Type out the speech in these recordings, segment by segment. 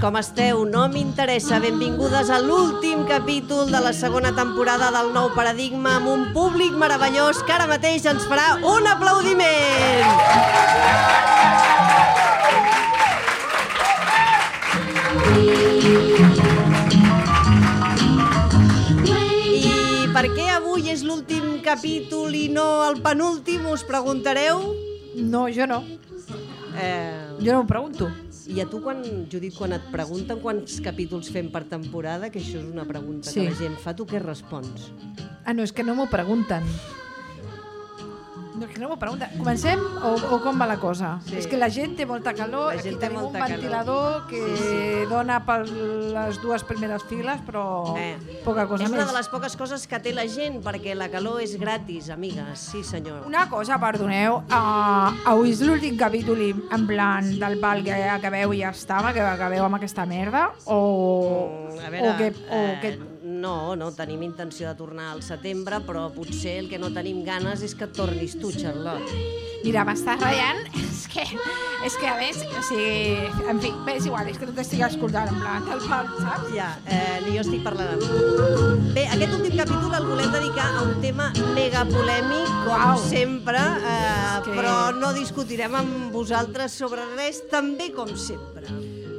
Com esteu? No m'interessa. Benvingudes a l'últim capítol de la segona temporada del nou paradigma amb un públic meravellós que ara mateix ens farà un aplaudiment. I per què avui és l'últim capítol i no el penúltim, us preguntareu? No, jo no. Eh, Jo no m'ho pregunto. I a tu, quan, Judit, quan et pregunten quants capítols fem per temporada, que això és una pregunta Sí. que la gent fa, tu què respons? Ah, no, és que no m'ho pregunten. No, és que no m'ho pregunten. Comencem o, o com va la cosa? Sí. És que la gent té molta calor, La gent aquí tenim un molta calor. ventilador que Sí, sí. dona per les dues primeres files, però Eh. poca cosa és més. una de les poques coses que té la gent, perquè la calor és gratis, amigues. Sí, senyor. Una cosa, perdoneu, uh, avui és l'últim capítol en plan del pal que acabeu i ja estava, que acabeu amb aquesta merda, o, Mm, a veure, o, que, o eh, que no, no tenim intenció de tornar al setembre, però potser el que no tenim ganes és que tornis tu, Charlotte. Mira, m'estàs ratllant. És que, és que a més, o sigui, en fi, bé, és igual, és que no t'estic escoltant, en plan, el pal, saps? Ja, eh, ni jo estic parlant amb tu. Bé, aquest últim capítol el volem dedicar a un tema mega polèmic, com Uau. sempre, eh, que- però no discutirem amb vosaltres sobre res, també com sempre.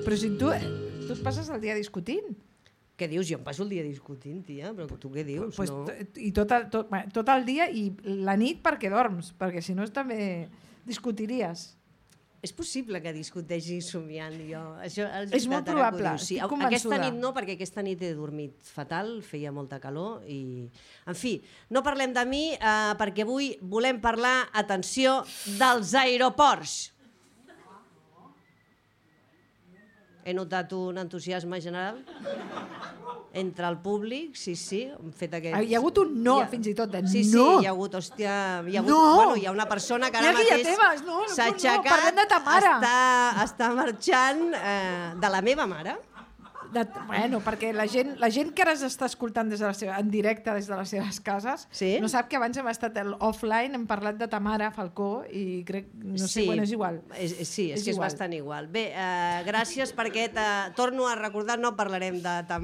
Però si tu, tu passes el dia discutint. Què dius? Jo em passo el dia discutint, tia, però tu què dius? Pues, no? I tot el, tot, tot el dia i la nit perquè dorms, perquè si no també discutiries. És possible que discuteixi somiant jo. Això és, És molt probable. Sí, aquesta nit no, perquè aquesta nit he dormit fatal, feia molta calor i... En fi, no parlem de mi eh, perquè avui volem parlar, atenció, dels aeroports. He notat un entusiasme general entre el públic, sí, sí, hem fet aquest... Hi ha hagut un no, fins i tot, de sí, Sí, no. hi ha hagut, hòstia, hi ha hagut, No. bueno, hi ha una persona que ara ha mateix temes, no, no, s'ha no, aixecat, parlem de ta mare. està, està marxant eh, de la meva mare. De, bueno, perquè la gent, la gent que ara s'està escoltant des de la seva, en directe des de les seves cases Sí? no sap que abans hem estat el offline, hem parlat de ta mare, Falcó, i crec, no sé, bueno, és igual. És, és, sí, és, És que és igual. bastant igual. Bé, eh, gràcies perquè eh, torno a recordar, no parlarem de ta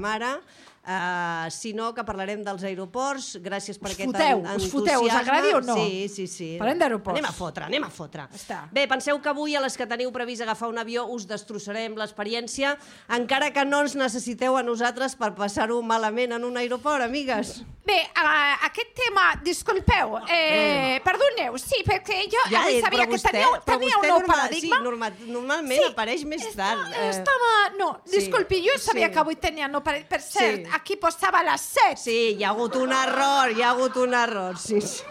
mare, eh, sinó que parlarem dels aeroports. Gràcies per Us aquest foteu, en- us foteu, us entusiasme. agradi o no? Sí, sí, sí. Parlem d'aeroports. Anem a fotre, anem a fotre. Està. Bé, penseu que avui a les que teniu previst agafar un avió us destrossarem l'experiència, encara que no ens necessiteu a nosaltres per passar-ho malament en un aeroport, amigues. Bé, uh, aquest tema, disculpeu, eh, perdoneu, sí, perquè jo ja, eh, sabia que vostè- teníeu vostè un nou normal- paradigma. Sí, normal, normalment apareix més tard. Estava, eh. estava, no, sí, disculpi, jo sabia sí. que avui tenia no paradigma. Per cert, Sí. Aquí postava les 7. Sí, hi ha hagut un error, hi ha hagut un error, sí, sí.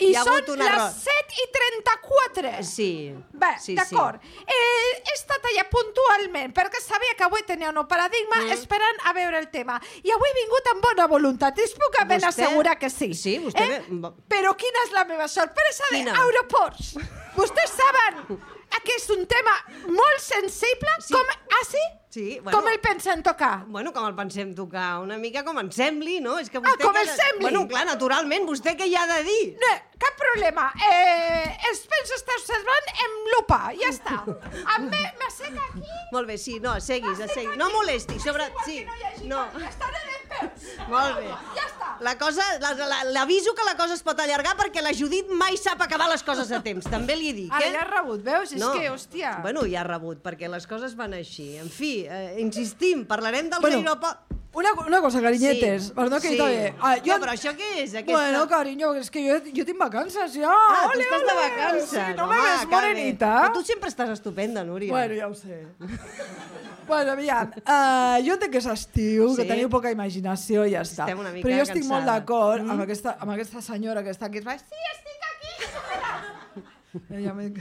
I hi ha són hagut un error. les 7 i 34. Sí. Bé, sí, d'acord. Eh, he estat allà puntualment perquè sabia que avui tenia un paradigma Mm. esperant a veure el tema. I avui he vingut amb bona voluntat, us puc ben Vostè- assegurar que sí. Sí, vostè Eh? ve- Però quina és la meva sorpresa Quina? d'aeroports? Vostès saben que és un tema molt sensible, Sí. com... Ah, sí? Sí, bueno. Com el pensen tocar? Bueno, com el pensem tocar? Una mica com ens sembli, no? És que vostè Ah, com que... el sembli. Bueno, clar, naturalment, vostè què hi ha de dir? No, cap problema. Eh, els penso estar observant amb lupa, ja està. A mi m'assec aquí... Molt bé, sí, no, seguis, seguis. No molesti, sobre... Sí, no. Estaré ben peus. Molt bé. Ja està. La cosa, la- la- l'aviso que la cosa es pot allargar perquè la Judit mai sap acabar les coses a temps, també li dic, Ara eh? ja has rebut, veus? És que, hòstia... Bueno, ja ha rebut, perquè les coses van així. En fi, eh, insistim, parlarem dels Bueno, aeroports... Una, una cosa, cariñetes, Sí, perdó que sí. Ah, No, però això què és, aquesta? Bueno, cariño, és que jo, jo tinc vacances ja. Ah, tu ole, estàs de ole. vacances. Sí, no home, me ves bé. morenita. Però tu sempre estàs estupenda, Núria. Bueno, ja ho sé. bueno, aviam, uh, jo entenc que és estiu, Sí. que teniu poca imaginació i ja està. Però jo estic molt cansades. d'acord Mm. amb, aquesta, amb aquesta senyora que està aquí. Va, sí, estic aquí. Ella me...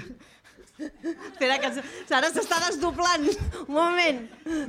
Espera, que Sara s'està desdoblant. Un moment.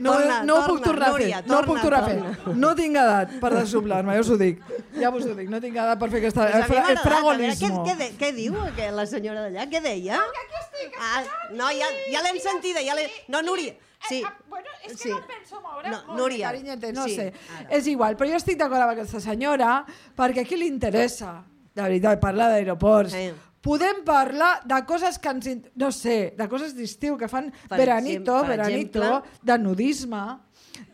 No, torna, no torna, puc tornar a fer. Núria, no puc tornar a torna. fer. No tinc edat per desdoblar-me, ja us ho dic. Ja us ho dic, no tinc edat per fer aquesta... Pues a el, el a fragolismo. Què, què, què diu que la senyora d'allà? Què deia? Aquí estic. Ah, no, ja, ja l'hem sentida. Ja no, Núria, sí. Eh, ah, bueno, és que Sí. no penso moure. No, Núria. Carinyete, no Sí, sé. ara. És igual, però jo estic d'acord amb aquesta senyora perquè a qui li interessa, de veritat, parlar d'aeroports. Sí. podem parlar de coses que ens... No sé, de coses d'estiu que fan Per veranito, exemple- per veranito, exemple? de nudisme,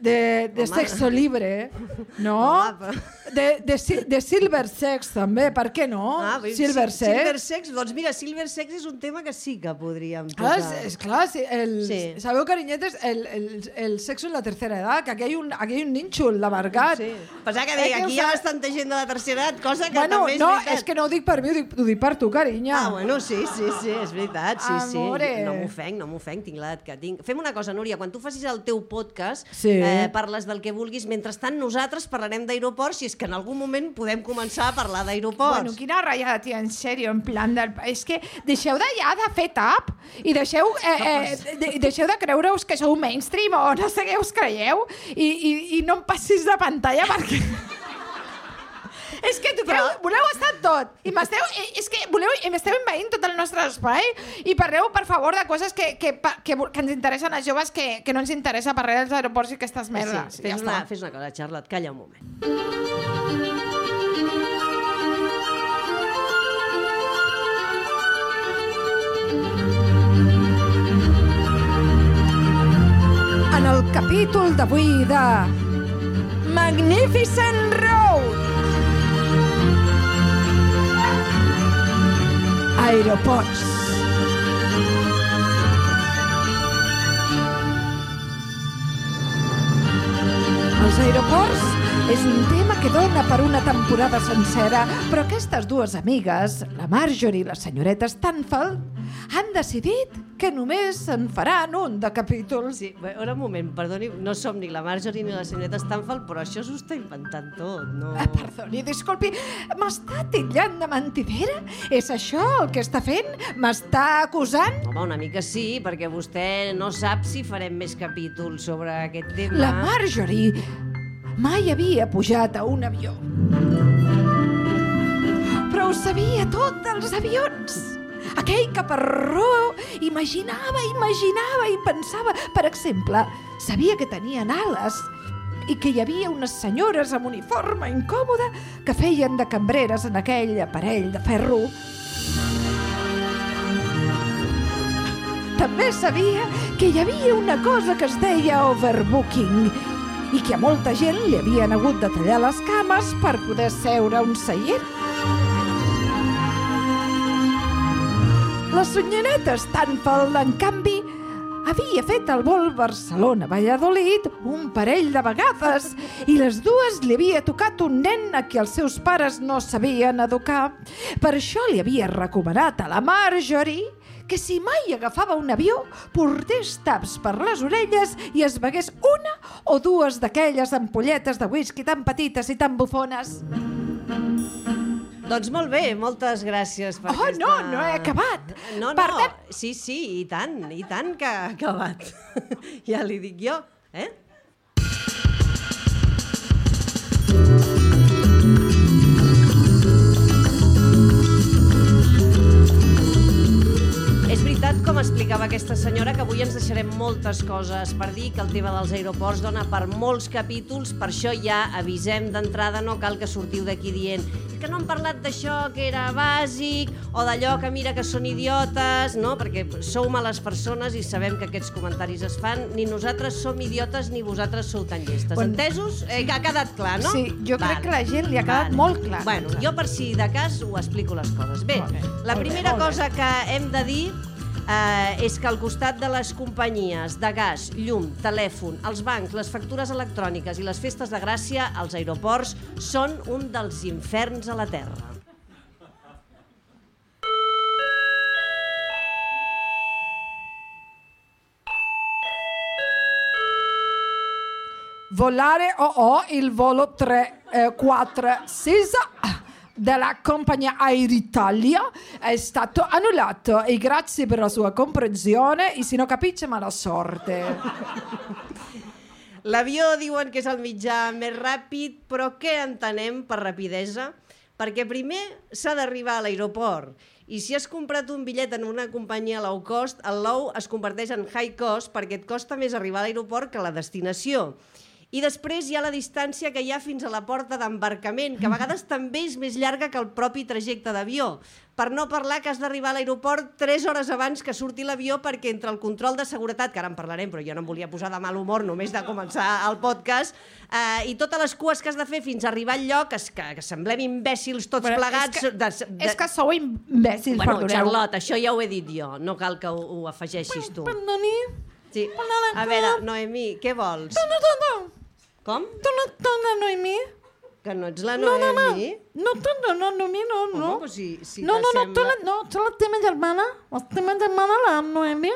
de, de Home. sexo libre, no? Home, De, de, si- de silver sex, també, per què no? Ah, bé, silver sí, sex. Silver sex, doncs mira, Silver sex és un tema que sí que podríem Ah, tocar. és, és clar, sí, el, Sí. sabeu, carinyetes, el, el, el sexo en la tercera edat, que aquí hi ha un, aquí hi ha un nínxol de mercat. Sí. Pensava que Eh, deia, que aquí hi ha bastanta gent de la tercera edat, cosa que Bueno, també és no, veritat. és que no ho dic per mi, ho dic, ho dic per tu, carinya. Ah, bueno, sí, sí, sí, és veritat, sí, Amore. sí. No m'ofenc, no m'ofenc, tinc l'edat que tinc. Fem una cosa, Núria, quan tu facis el teu podcast, Sí. Eh, parles del que vulguis, mentrestant nosaltres parlarem d'aeroports, si és que en algun moment podem començar a parlar d'aeroports. Bueno, quina ratllada, tia, en sèrio, en plan del... És que deixeu de ja de fer tap i deixeu, eh, eh, de, deixeu de creure-us que sou mainstream o no sé què us creieu i, i, i no em passis de pantalla perquè... És que toqueu, Però- voleu estar tot i m'esteu, és que voleu, i m'esteu envaint tot el nostre espai i parleu, per favor, de coses que, que, que, que ens interessen a joves que, que no ens interessa parlar dels aeroports i aquestes merdes. Sí, I fes, ja una, fes una cosa, Charlotte, calla un moment. En el capítol d'avui de Magnificent Aeroports. Els aeroports és un tema que dona per una temporada sencera, però aquestes dues amigues, la Marjorie i la senyoreta Stanfeld, han decidit que només en faran un de capítols. Sí, bé, un moment, perdoni, no som ni la Marjorie ni la senyoreta Stanfeld, però això s'ho està inventant tot, no? Ah, perdoni, disculpi, m'està titllant de mentidera? És això el que està fent? M'està acusant? Home, una mica sí, perquè vostè no sap si farem més capítols sobre aquest tema. La Marjorie mai havia pujat a un avió. Però ho sabia tot dels avions. Aquell caparró imaginava, imaginava i pensava. Per exemple, sabia que tenien ales i que hi havia unes senyores amb uniforme incòmode que feien de cambreres en aquell aparell de ferro. També sabia que hi havia una cosa que es deia overbooking i que a molta gent li havien hagut de tallar les cames per poder seure un seient. La senyoreta Stanfeld, en canvi, havia fet el vol Barcelona-Valladolid un parell de vegades i les dues li havia tocat un nen a qui els seus pares no sabien educar. Per això li havia recomanat a la Marjorie que si mai agafava un avió portés taps per les orelles i es begués una o dues d'aquelles ampolletes de whisky tan petites i tan bufones. Doncs molt bé, moltes gràcies per Oh, aquesta... no, no he acabat. No, no, Per tant- sí, sí, i tant, i tant que ha acabat. ja li dic jo, eh? Veritat, com explicava aquesta senyora, que avui ens deixarem moltes coses per dir, que el tema dels aeroports dona per molts capítols, per això ja avisem d'entrada, no cal que sortiu d'aquí dient que no han parlat d'això, que era bàsic, o d'allò que mira que són idiotes, no? Perquè sou males persones i sabem que aquests comentaris es fan. Ni nosaltres som idiotes ni vosaltres sou tan llestes. Bueno. Entesos? Eh, que ha quedat clar, no? Sí, jo crec que la gent li ha quedat molt clar. Bueno, jo per si de cas ho explico les coses. Bé, bé, la primera cosa que hem de dir eh, és que al costat de les companyies de gas, llum, telèfon, els bancs, les factures electròniques i les festes de gràcia, els aeroports són un dels inferns a la Terra. Volare OO il volo 346 della compagnia Air Italia è stato annullato e grazie per la sua comprensione non capisce mala sorte. L'avió diuen que és el mitjà més ràpid, però què entenem per rapidesa? Perquè primer s'ha d'arribar a l'aeroport i si has comprat un bitllet en una companyia low cost, el low es converteix en high cost perquè et costa més arribar a l'aeroport que la destinació. I després hi ha la distància que hi ha fins a la porta d'embarcament, que a vegades també és més llarga que el propi trajecte d'avió. Per no parlar que has d'arribar a l'aeroport 3 hores abans que surti l'avió perquè entre el control de seguretat, que ara en parlarem, però jo no em volia posar de mal humor només de començar el podcast, eh, i totes les cues que has de fer fins a arribar al lloc, es, que, que semblem imbècils tots Però és plegats... que- de, de... És que sou imbècils, Bueno, perdoneu. Charlotte, això ja ho he dit jo, no cal que ho, ho afegeixis tu. Perdoni. Sí. A veure, Noemí, què vols? No, no, no. Com? Tu no ets la Noemí? Que no ets la No, no, no. Noemí? No, tu no, no, Noemí, no, Home, no. però si, si no, no, no, tu la, no, ets la teva germana. La teva germana, la Noemí.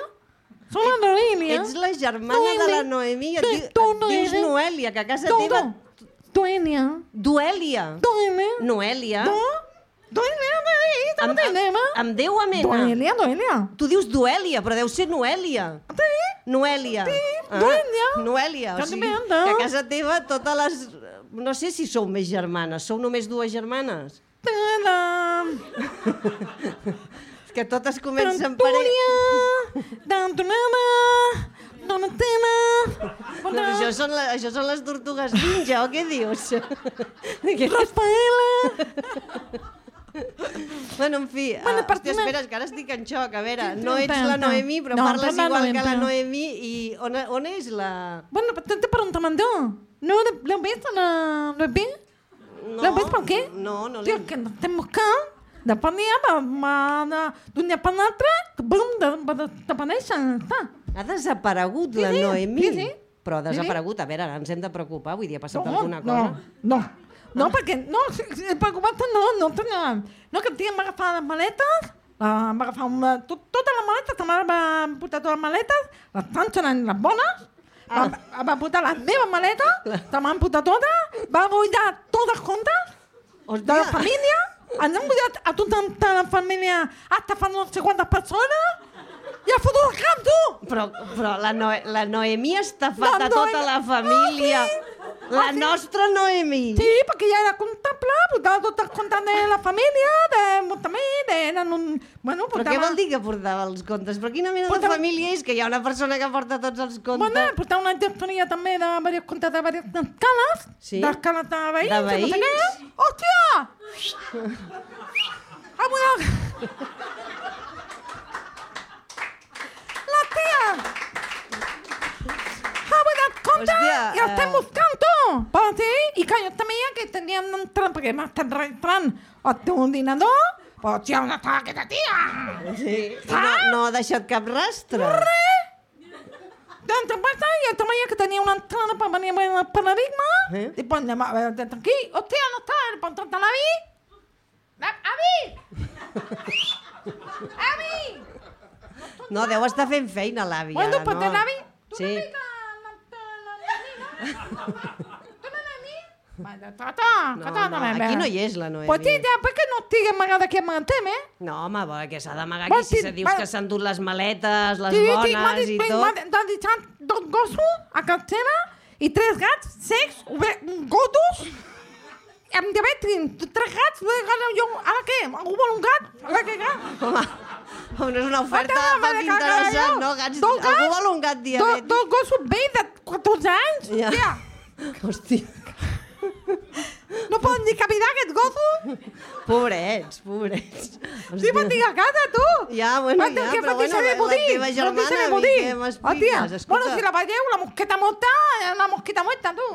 Sou la Noemí, eh? Ets la germana de la Noemí, et, diu, tu, et dius Noemí. Noèlia, que a casa Tu, teva... tu. Duèlia. Noemí. Noèlia. Tu. Duènia, Noemí, tu Amb, no tenim, amb, eh? amb Déu amena. Duèlia, Duèlia. Tu dius Duèlia, però deu ser Noèlia. Sí. Noèlia. Sí, Duèlia. Noèlia, o sigui, que a casa teva totes les... No sé si sou més germanes, sou només dues germanes? Tela. És que totes comencen per... Antònia. D'Antonema. Donatella. No, això, són la, això són les tortugues ninja, o què dius? Rafaela. bueno, en fi, Bueno, uh, per hòstia, mi- espera, que ara estic en xoc. A veure, no ets la. Noemí, però No, parles la igual que Noemí, la Noemí. I on, on és la... Bueno, te, preguntando. ¿No lo? ¿Lo, lo has visto? No, ¿Lo has visto por qué? No, no Tío, que no estem buscant de per dia, d'un dia per l'altre, que bum, de, de, desapareixen. Ha desaparegut la Sí, sí, sí, sí. Però ha desaparegut. A veure, ara ens hem de preocupar. Vull dir, ha passat No, alguna cosa. no. No, perquè, no, si et preocupa't, no, no tenia... No, que em va agafar les maletes, uh, em va agafar una, tot, totes les maletes, ta mare va portar totes les maletes, les tan seran les bones, Ah. va, va portar les meves maletes, te m'han portat totes, va buidar totes comptes, de la família, ens han buidat a tota la família hasta fa no sé quantes persones, i ha fotut el camp, tu! Però, però la, Noe la Noemí ha estafat La a tota la família. Ah, sí? La Ah, sí? nostra Noemí. Sí, perquè ja era comptable, portava tots els comptes de la família, de Montamí, de... Eren un... Bueno, Però portava... què vol dir que portava els comptes? Però quina mena de Portava- família és que hi ha una persona que porta tots els comptes? Bueno, portava una gestoria també de diversos comptes de diverses escales, Sí? d'escales de veïns, De i no sé veïns? què. Hòstia! Ah, bueno... La tia! Ha Hòstia, i el estem eh. buscant, tu! Per dir, i que jo també que teníem d'entrar, perquè m'ha estat registrant el teu ordinador, però tia, on està aquesta tia? Sí. No, no ha deixat cap rastre. Dentro pasta y esta mañana que tenía una entrada para venir a ver el paradigma. ¿Eh? Y pues, a ver, desde aquí. Hostia, no está el pantalón de Avi. ¡Avi! ¡Avi! No, deu estar fent feina, l'àvia. Bueno, no? pues de l'Avi. ¿Tú Sí. no ves la- la- la- la- la- ¿Tú no la ves? Vaya, tata, No, tata, no, aquí no hi és la Noemí. Pues tía, ¿por qué no sigue amagada aquí amagatem, eh? No, home, bo, que s'ha d'amagar aquí si se dius que s'han dut les maletes, les bones i tot. m'ha deixat dos gossos a cartera i tres gats secs, gotos, amb diabetis, tres gats, dos gats, jo, ara què? Algú vol un gat? Ara què gat? Home, home, no és una oferta Home, poc interessant, no? Gats, dos algú gats, vol un gat Do, diabètic? dos gossos vells de 14 anys? Ja. Hòstia, Hòstia, no poden dir cavilar aquests gossos? pobrets, pobrets. Sí, me'n dic a casa, tu! Ja, bueno, Vaig ja, que però bueno, de la budí, teva germana, de budí. què m'expliques? Hòstia, bueno, si la veieu, la mosqueta morta, una mosqueta morta, tu.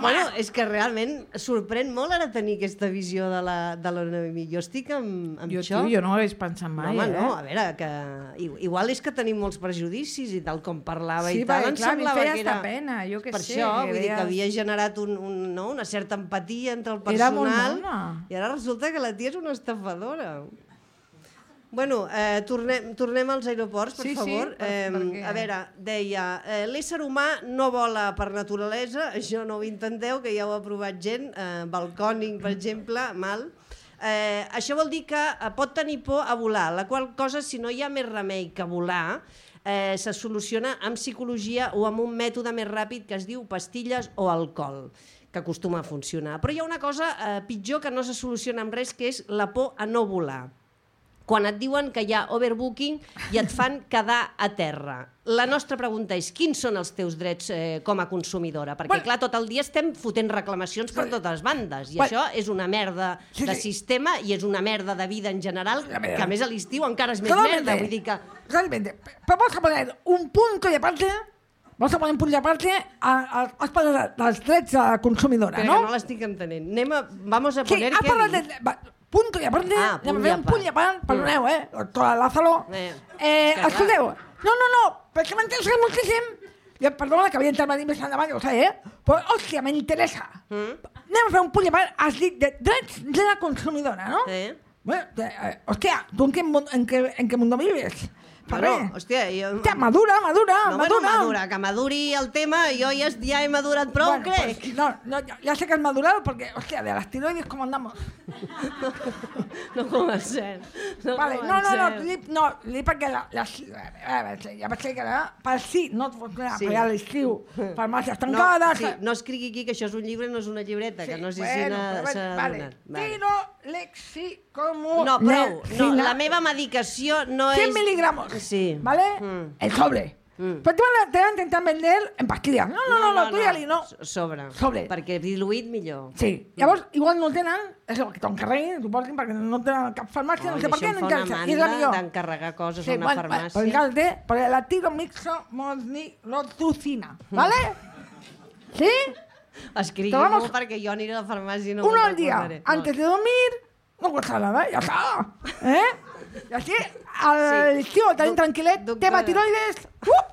Bueno, és que realment sorprèn molt ara tenir aquesta visió de la, de la Noemí. Jo estic amb, amb Jo, xoc. tu, jo no ho hagués pensat No, mai, home, eh? no, a veure, que igual és que tenim molts prejudicis i tal com parlava Sí, i tal, em clar, semblava feia que era... esta pena, jo què per sé, això, que vull dir que havia generat un, un, no, una certa empatia entre el Era molt personal mona. i ara resulta que la tia és una estafadora. Bueno, eh, tornem, tornem als aeroports, per Sí, sí, favor. per- eh, perquè- A veure, deia, eh, l'ésser humà no vola per naturalesa, això no ho intenteu, que ja ho ha provat gent, eh, Balcòning, per exemple, mal. Eh, això vol dir que eh, pot tenir por a volar, la qual cosa, si no hi ha més remei que volar, eh, se soluciona amb psicologia o amb un mètode més ràpid que es diu pastilles o alcohol que acostuma a funcionar. Però hi ha una cosa eh, pitjor que no se soluciona amb res, que és la por a no volar. Quan et diuen que hi ha overbooking i et fan quedar a terra. La nostra pregunta és, quins són els teus drets eh, com a consumidora? Perquè, Bueno. clar, tot el dia estem fotent reclamacions per totes bandes, i Bueno. això és una merda Sí, de sí. sistema i és una merda de vida en general, que a més a l'estiu encara és més Totalmente. merda. Vull dir que... Totalmente. Pero vamos a poner un punto y aparte. Vamos a poner un aparte a, a, has parlat dels drets de la consumidora, Però no? que no l'estic entenent. Anem a... Vamos a Sí, poner ha què parlat dir. de... Va, punto y aparte, Ah, punt i un punt i apart, Mm. perdoneu, eh? Doctora Lázaro. Eh, Eh, que escolteu, no, no, no, perquè m'interessa moltíssim. Jo, perdona que havia intervenit més endavant, ho sé, eh? Però, hòstia, m'interessa. Mm. Anem a fer un punt i apart, has dit de drets de la consumidora, no? Sí. Bueno, de, eh, hòstia, tu en mun- en qué, en qué mundo vives? Bueno, hòstia, jo... Hòstia, madura, madura, No, bueno, madura. madura, que maduri el tema, jo ja, ja he madurat prou, Bueno, crec. pues, no, no, ya, ya sé que has madurado porque, hostia, de las tiroides, ¿cómo andamos? No com a cert. No Vale, com no, no, no, li, no, li perquè la, la, a veure, ja vaig dir que era per si no funcionarà, Sí. sí. perquè a l'estiu, farmàcies No, tancades... sí, no escrigui aquí que això és un llibre, no és una llibreta, que no sé si bueno, n'ha- però s'ha bueno, vale. adonat. Vale. Tiro lexicomu... No, prou. No, nefina- la meva medicació no 100 és... miligramos, Sí. ¿vale? Mm. El sobre. Mm. Pero te van, a, te van intentar vender en pastillas. No, no, no, no, tú ya li no. Sobre. Sobre. Perquè diluït millor. Sí, llavors, igual no tenen, és el que t'encarreguin, suposin, perquè no tenen cap farmàcia, no, Oi, sé per què, no interessa. I és la millor. d'encarregar coses Sí, a una bueno, farmàcia. Pues encara el té, perquè la tiro mixo moslilocina, ¿vale? ¿Sí? Escrigui-m'ho Tomamos- perquè jo aniré a la farmàcia i no Uno al día, recordaré. antes de dormir, no cuesta nada, ya está. ¿Eh? Y así, al Sí. tío también Doc- tranquilet, doctora. tema tiroides, ¡uh!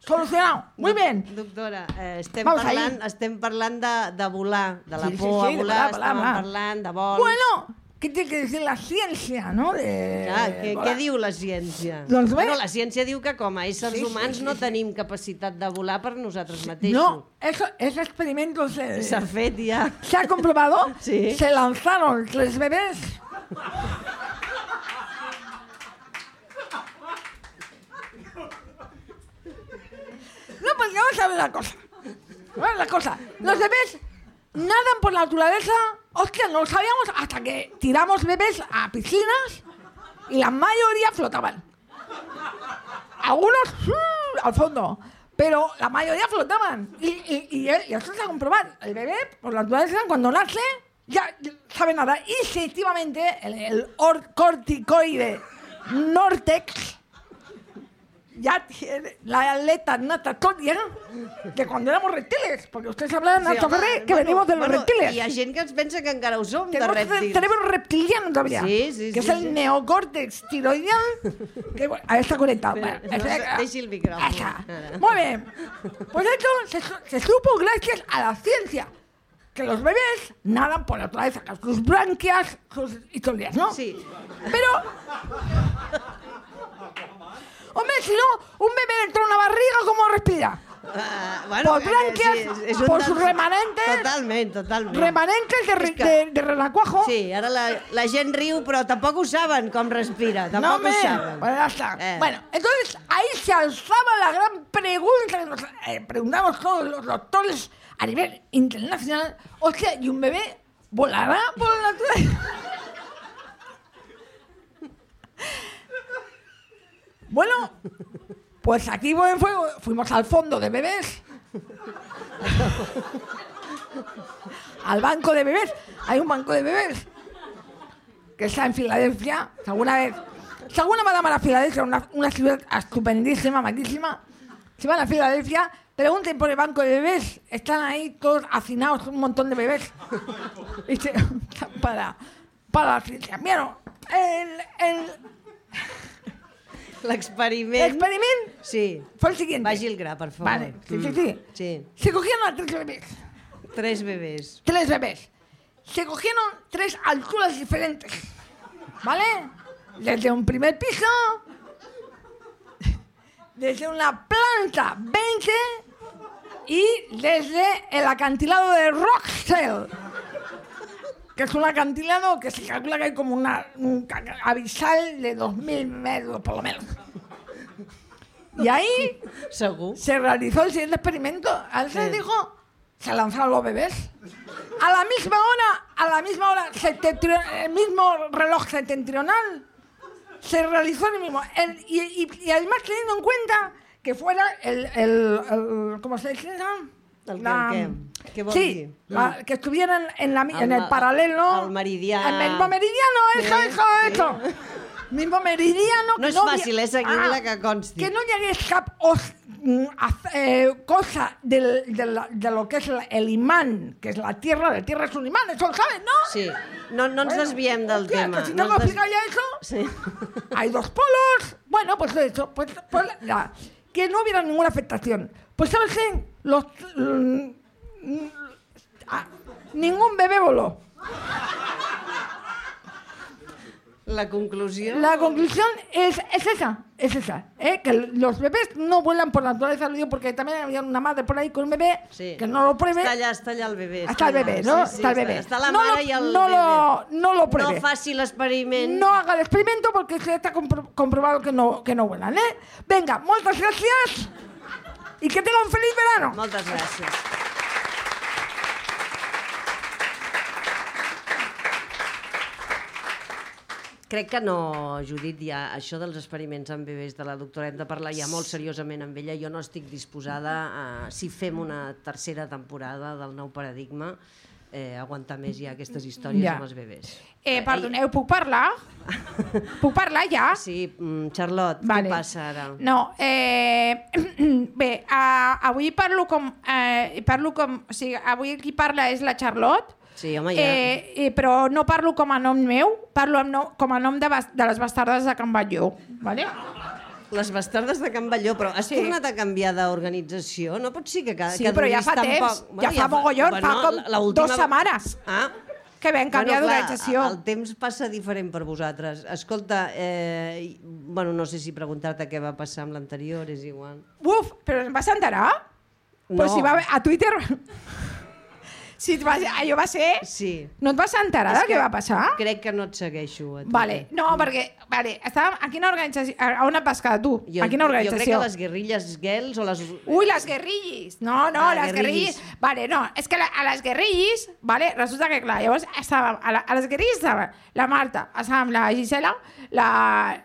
solucionado. Muy bien. Doctora, eh, estem, Vamos parlant, ahí. estem parlant de, de volar, de la Sí, sí, por sí, a de volar, volar, volar, volar. parlant de vols... Bueno, ¿qué tiene que decir la ciencia, no? De, Ah, què, volar. què diu la ciència? Doncs bé. bueno, la ciència diu que com a éssers Sí, sí, humans sí, no sí. tenim capacitat de volar per nosaltres mateixos. No, eso, ese experimento se, S'ha fet ja. se ha comprobado. Sí. Se lanzaron tres bebés. No, pues vamos a ver una cosa. Vamos a ver la cosa. Los bebés nadan por la naturaleza. Hostia, no lo sabíamos hasta que tiramos bebés a piscinas y la mayoría flotaban. Algunos ¡uh! al fondo, pero la mayoría flotaban. Y, y, esto se ha comprobado. El bebé, por la naturaleza, cuando nace, ya sabe nada. Y efectivamente, el, el or- corticoide Nortex ya tiene la aleta natatoria de cuando éramos reptiles. Porque ustedes hablan, home, Ferrer, que venimos de los bueno, reptiles. Hi ha gent que ens pensa que encara ho som, de Tenemos el rèptils. cerebro reptiliano todavía. Sí, sí, Que sí, es el sí. neocórtex tiroideal. Que, bueno, ahí está conectado. Espera, Bueno, no, espera. deixi el micrófono. Esa. Muy bien. Pues esto se, su- se supo gracias a la ciencia. Que los bebés nadan por la naturaleza, con sus branquias, sus historias, ¿no? Sí. Pero. Si no, un bebé dentro de una barriga, ¿cómo respira? Ah, bueno, Por que branquias, por dels- sus remanentes. Totalment, totalment. Remanentes de, És que- de, de renacuajo. Sí, ara la, la gent riu, però tampoc ho saben com respira, tampoc No, ho saben. Bueno, ya está. Eh. Bueno, entonces ahí se alzaba la gran pregunta que nos eh, preguntamos todos los doctores a nivel internacional. O sea, ¿y un bebé volará por la naturaleza? Bueno, pues aquí Buen Fuego fuimos al fondo de bebés. al banco de bebés. Hay un banco de bebés que está en Filadelfia. Si alguna vez, si alguna va a llamar a Filadelfia, una, una ciudad estupendísima, maquísima, si van a Filadelfia, pregunten por el banco de bebés. Están ahí todos hacinados, un montón de bebés. Para, para. Vieron, el, el L'experiment... experimento Sí. fue el siguiente. Vagi al gra, per favor. Vale, sí, sí, Mm. sí. Sí, Se cogieron a tres bebés. tres bebés. Tres bebés. Se cogieron tres alturas diferentes. ¿Vale? Desde un primer piso, desde una planta 20 y desde el acantilado de Rockshell. Que es un acantilado que se calcula que hay como una, un abisal de 2.000 metros por lo menos. Y ahí se realizó el siguiente experimento. Al se dijo, se lanzaron los bebés. A la misma hora, a la misma hora, el mismo reloj septentrional, se realizó el mismo. El- y, y- y además teniendo en cuenta que fuera el, el, el- ¿cómo se dice? eso? Què vol sí, dir? la- que estuvieran en, la, El en el paralelo. el meridià. El mismo meridiano, eso, Sí, eso, eso. Mismo meridiano. No és hi- fàcil, eh, seguir-la, que consti. Que no hi hagués cap os, mm, eh, cosa del, de, la- de lo que es la- el imán, que es la Tierra, la Tierra es un imán, eso lo sabes, ¿no? Sí, no, no ens desviem del Hostia, tema. que si no tengo des- ya eso, Sí. hay dos polos. Bueno, pues eso, pues, pues la- que no hubiera ninguna afectación. Pues ¿sabes qué? Los, mm, mm, ah, ningún bebé voló. La conclusió... La conclusión es, es esa, es esa, ¿eh? que los bebés no vuelan por naturaleza, lo digo porque también había una madre por ahí con un bebé Sí. que no lo pruebe. Està allà, està allà el bebè. Està el bebé, ¿no? Sí, sí, está el bebé. Està la no mare lo, i el no bebè. Lo, no lo pruebe. No faci l'experiment. No haga el experimento porque se está compro- comprobado que no, que no vuelan, ¿eh? Venga, muchas gracias y que tengan un feliz verano. Moltes gràcies. Crec que no, Judit, ja això dels experiments amb bebès de la doctora hem de parlar ja molt seriosament amb ella. Jo no estic disposada a, si fem una tercera temporada del nou paradigma, eh, aguantar més ja aquestes històries Ja. amb els bebès. Eh, perdoneu, puc parlar? puc parlar ja? Sí, mm, Charlotte, Vale. què passa ara? No, eh, bé, uh, avui parlo com, eh, parlo com, o sigui, avui qui parla és la Charlotte, Sí, home, ja... eh, eh, però no parlo com a nom meu, parlo amb nom, com a nom de, bas, de les bastardes de Can Batlló, vale? Les bastardes de Can Balló, però has Sí. tornat a canviar d'organització? No pot ser que, ca- Sí, que però ja fa temps, poc. ja fa mogollon, fa com última- dos setmanes. Ah, Que vam canviar bueno, d'organització. El temps passa diferent per vosaltres. Escolta, eh, bueno, no sé si preguntar-te què va passar amb l'anterior, és igual. Uf, però em vas enterar? No. Però si va haver- a Twitter... si et va, allò va ser... Sí. No et vas enterar del que que va passar? Crec que no et segueixo. A tu. Vale, no, perquè vale, estàvem, a quina organització... A on et vas quedar tu? Jo, a quina Jo crec organització? que les guerrilles girls o les... Ui, les guerrillis! No, no, Ah, les guerrillis. guerrillis. Vale, no, és que la, a les guerrillis, vale, resulta que, clar, llavors estàvem, a, la, a les guerrillis estava la Marta, estava amb la Gisela, la,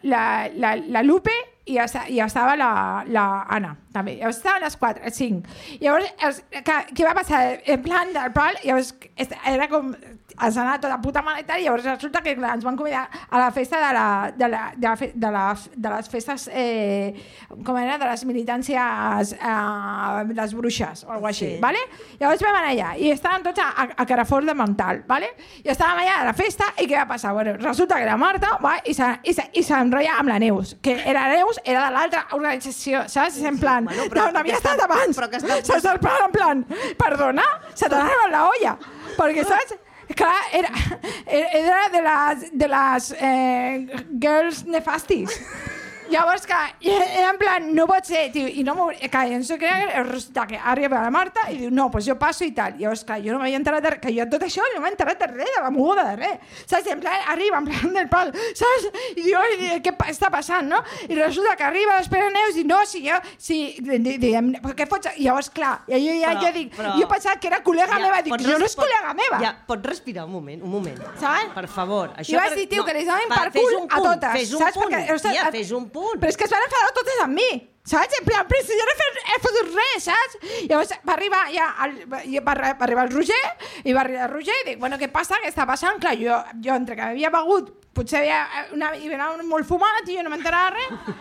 la, la, la Lupe i, i estava la, la Anna, també. Llavors estaven les quatre, les cinc. Llavors, els, que, què va passar? En plan del pal, llavors era com ens anat tota puta mare i tal, i llavors resulta que clar, ens van convidar a la festa de, la, de, la, de, la, fe- de, la, de les festes, eh, com era, de les militàncies, eh, les bruixes, o alguna així, Sí. ¿vale? Llavors vam anar allà, i estàvem tots a, a, a Carrefour de Montal, ¿vale? I estàvem allà a la festa, i què va passar? Bueno, resulta que la Marta va i se- i se- i s'enrotlla amb la Neus, que era la Neus, era de l'altra organització, saps? En plan, Bueno, bueno, però no havia estat abans. però que està- Saps? En plan, en plan, perdona, se t'ha anat la olla. Perquè, saps? Clar, era, era de les, de les eh, girls nefastis. Llavors, que era en plan, no pot ser, tio, i no. Que jo sé que resulta que arriba la Marta i diu, no, pues jo passo i tal. Llavors, clar, jo no m'havia enterat de res, que jo tot això no m'he enterat de res, de la moguda de res. Saps? I en plan, arriba, en plan del pal, saps? I diu, "Oi, què pa- està passant, no? I resulta que arriba després Neus i no, si jo, si, di- di- diem, què fots? I llavors, clar, i jo, ja, Però- jo dic, però- jo pensava que era col·lega meva, dic, jo no és col·lega meva. Ja, pots respirar un moment, un moment. Saps? Per favor. Això I vaig dir, tio, que li donin per fes cul a totes. Fes un saps? punt, sigui, tia, fes un punt. Però és que es van enfadar totes amb mi, saps? En plan, però si jo no he fet, he fotut res, saps? Llavors va arribar ja el, va, va arribar el Roger, i va arribar el Roger i dic, bueno, què passa? Què està passant? Clar, jo, jo entre que havia begut, potser havia, una, hi anava molt fumat i jo no m'enterava res,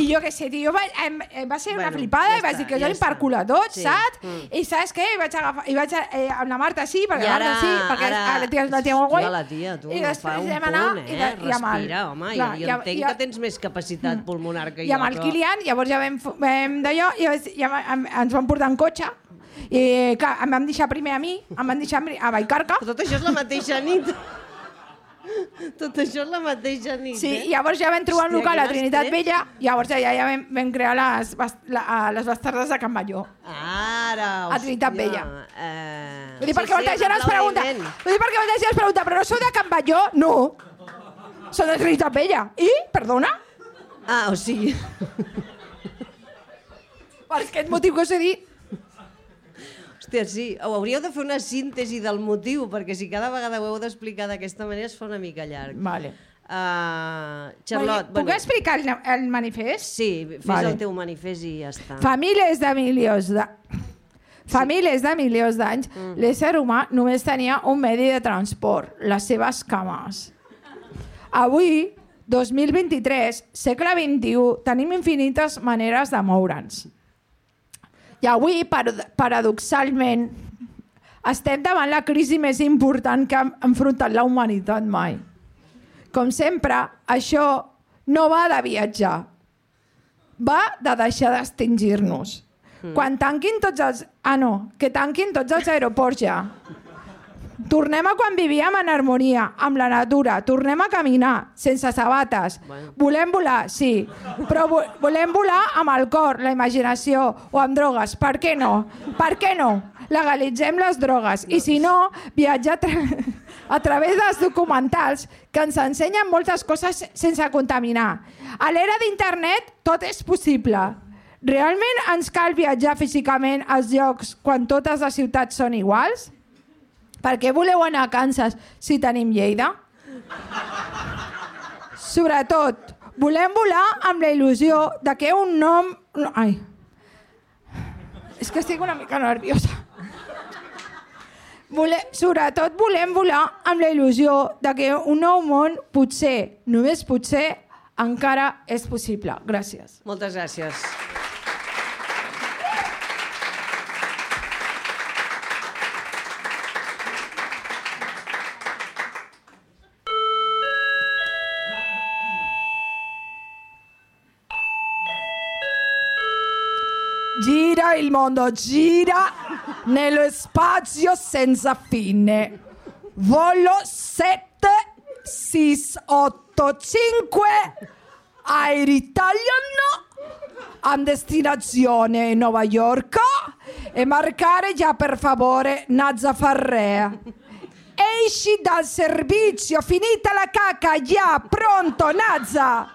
i jo què sé, tio, va, em, em va ser una Bueno, flipada ja i vaig dir que ja jo li per està. cul a tots, Sí, saps? mm. I saps què? I vaig agafar, i vaig a, eh, amb la Marta sí, perquè I la ara- Marta sí, perquè ara- la tia, la tia molt guai. La tia, tu, I no després fa un vam punt, anar eh? i de- i amb el- Respira, home, clar, jo, i jo entenc i que tens més capacitat pulmonar que i jo, amb el però... Kilian, llavors ja vam, vam d'allò, i ja ens van portar en cotxe, i clar, em van deixar primer a mi, em van deixar a Però tot això és la mateixa nit. Tot això la mateixa nit, Sí, eh? i llavors ja vam trobar un Hòstia, local a Trinitat. Vella, i llavors ja, ja vam, vam crear les, bas- la, a- les bastardes de Can Balló. Ara, A Trinitat Vella. Eh... Vull dir, perquè molta gent ens pregunta, vull dir, perquè molta gent ens pregunta, però no sou de Can Balló? No. Sou de Trinitat Vella. I, perdona, Ah, o sigui... per aquest motiu que us he dit, Hòstia, sí, ho hauríeu de fer una síntesi del motiu, perquè si cada vegada ho heu d'explicar d'aquesta manera es fa una mica llarg. Vale. Uh, Charlotte, Puc explicar el, el manifest? Sí, fes Vale. el teu manifest i ja està. Fa milers de milions de... Fa milers de milions d'anys, Mm. l'ésser humà només tenia un medi de transport, les seves cames. Avui, 2023, segle XXI, tenim infinites maneres de moure'ns. I avui, par- paradoxalment, estem davant la crisi més important que ha enfrontat la humanitat mai. Com sempre, això no va de viatjar, va de deixar d'extingir-nos. Mm. Quan tanquin tots els... Ah, no, que tanquin tots els aeroports ja. Tornem a quan vivíem en harmonia, amb la natura. Tornem a caminar, sense sabates. Bueno. Volem volar, sí, però vo volem volar amb el cor, la imaginació o amb drogues. Per què no? Per què no? Legalitzem les drogues. I si no, viatjar a, tra a través dels documentals que ens ensenyen moltes coses sense contaminar. A l'era d'internet tot és possible. Realment ens cal viatjar físicament als llocs quan totes les ciutats són iguals? Per què voleu anar a Kansas si tenim Lleida? Sobretot, volem volar amb la il·lusió de que un nom... no, Ai, és que estic una mica nerviosa. Vole... Sobretot volem volar amb la il·lusió de que un nou món potser, només potser, encara és possible. Gràcies. Moltes gràcies. Il mondo, gira nello spazio senza fine. Volo 7685 Air Italian a destinazione Nuova York e marcare già per favore Nazza Farrea. Esci dal servizio, finita la cacca, già, pronto, Nazza!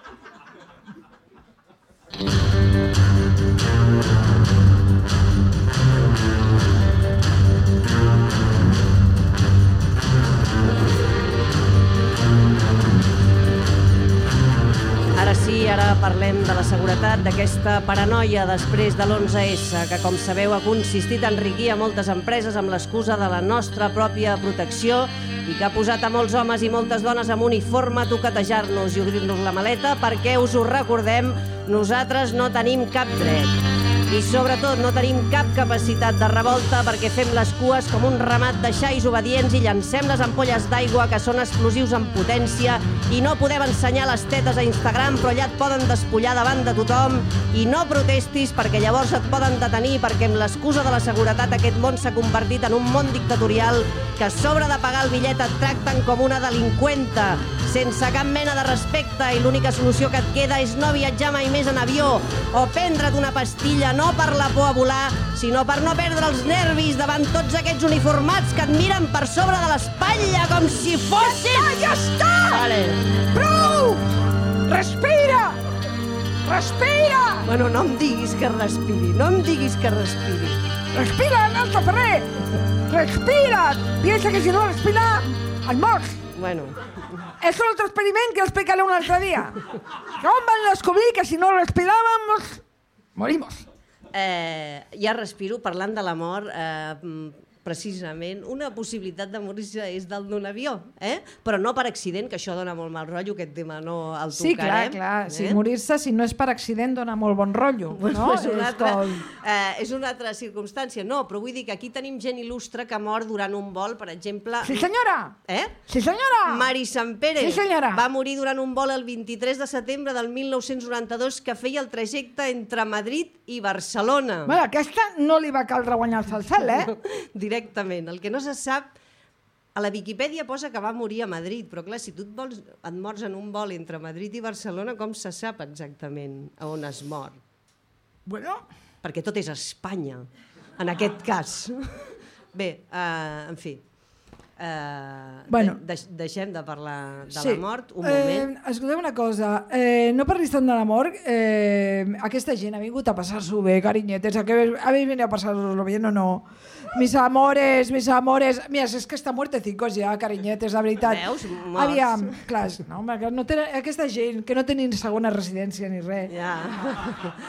Ara sí, ara parlem de la seguretat, d'aquesta paranoia després de l'11S, que com sabeu ha consistit a enriquir a moltes empreses amb l'excusa de la nostra pròpia protecció i que ha posat a molts homes i moltes dones amb uniforme a toquetejar-nos i obrir-nos la maleta perquè, us ho recordem, nosaltres no tenim cap dret. I sobretot no tenim cap capacitat de revolta perquè fem les cues com un ramat de xais obedients i llancem les ampolles d'aigua que són explosius en potència i no podem ensenyar les tetes a Instagram però allà et poden despullar davant de tothom i no protestis perquè llavors et poden detenir perquè amb l'excusa de la seguretat aquest món s'ha convertit en un món dictatorial que a sobre de pagar el bitllet et tracten com una delinqüenta sense cap mena de respecte i l'única solució que et queda és no viatjar mai més en avió o prendre't una pastilla no per la por a volar, sinó per no perdre els nervis davant tots aquests uniformats que et miren per sobre de l'espatlla com si fossin... Ja està! Vale. Prou! Respira! Respira! Bueno, no em diguis que respiri, no em diguis que respiri. Respira, Nelson Ferrer! Respira! Piensa que si no respira, el mors. Bueno, Es otro experimento que lo explicaré un otro día. ¿Cómo van a descubrir que si no respirábamos, morimos? Eh, ja respiro parlant de la mort, eh, precisament, una possibilitat de morir-se és del d'un avió, eh? però no per accident, que això dona molt mal rotllo, aquest tema no el Sí, clar, tocarem. clar. Si eh? morir-se, si no és per accident, dona molt bon rotllo. Bueno, no? és, una altra, com... eh, és una altra circumstància. No, però vull dir que aquí tenim gent il·lustre que mor durant un vol, per exemple... Sí, senyora! Eh? Sí, senyora! Mari Sant Pere Sí, senyora. va morir durant un vol el 23 de setembre del 1992 que feia el trajecte entre Madrid i Barcelona. Bueno, aquesta no li va caldre guanyar-se el cel, eh? Directament. El que no se sap... A la Viquipèdia posa que va morir a Madrid, però clar, si tu et, vols, et mors en un vol entre Madrid i Barcelona, com se sap exactament a on es mor? Bueno, Perquè tot és Espanya, en aquest cas. Bé, uh, en fi. Eh, Bueno. de, de, deixem de parlar de Sí. la mort un moment. Eh, escolteu una cosa, eh, no parlis tant de la mort. Eh, aquesta gent ha vingut a passar-s'ho bé, carinyetes. A que habéis venido a pasar-lo bien o no? Mis amores, mis amores... Mira, és que està muertecicos ja, carinyetes, de veritat. Veus? Morts. Aviam, clar, no, no té, aquesta gent que no ni segona residència ni res. Ja.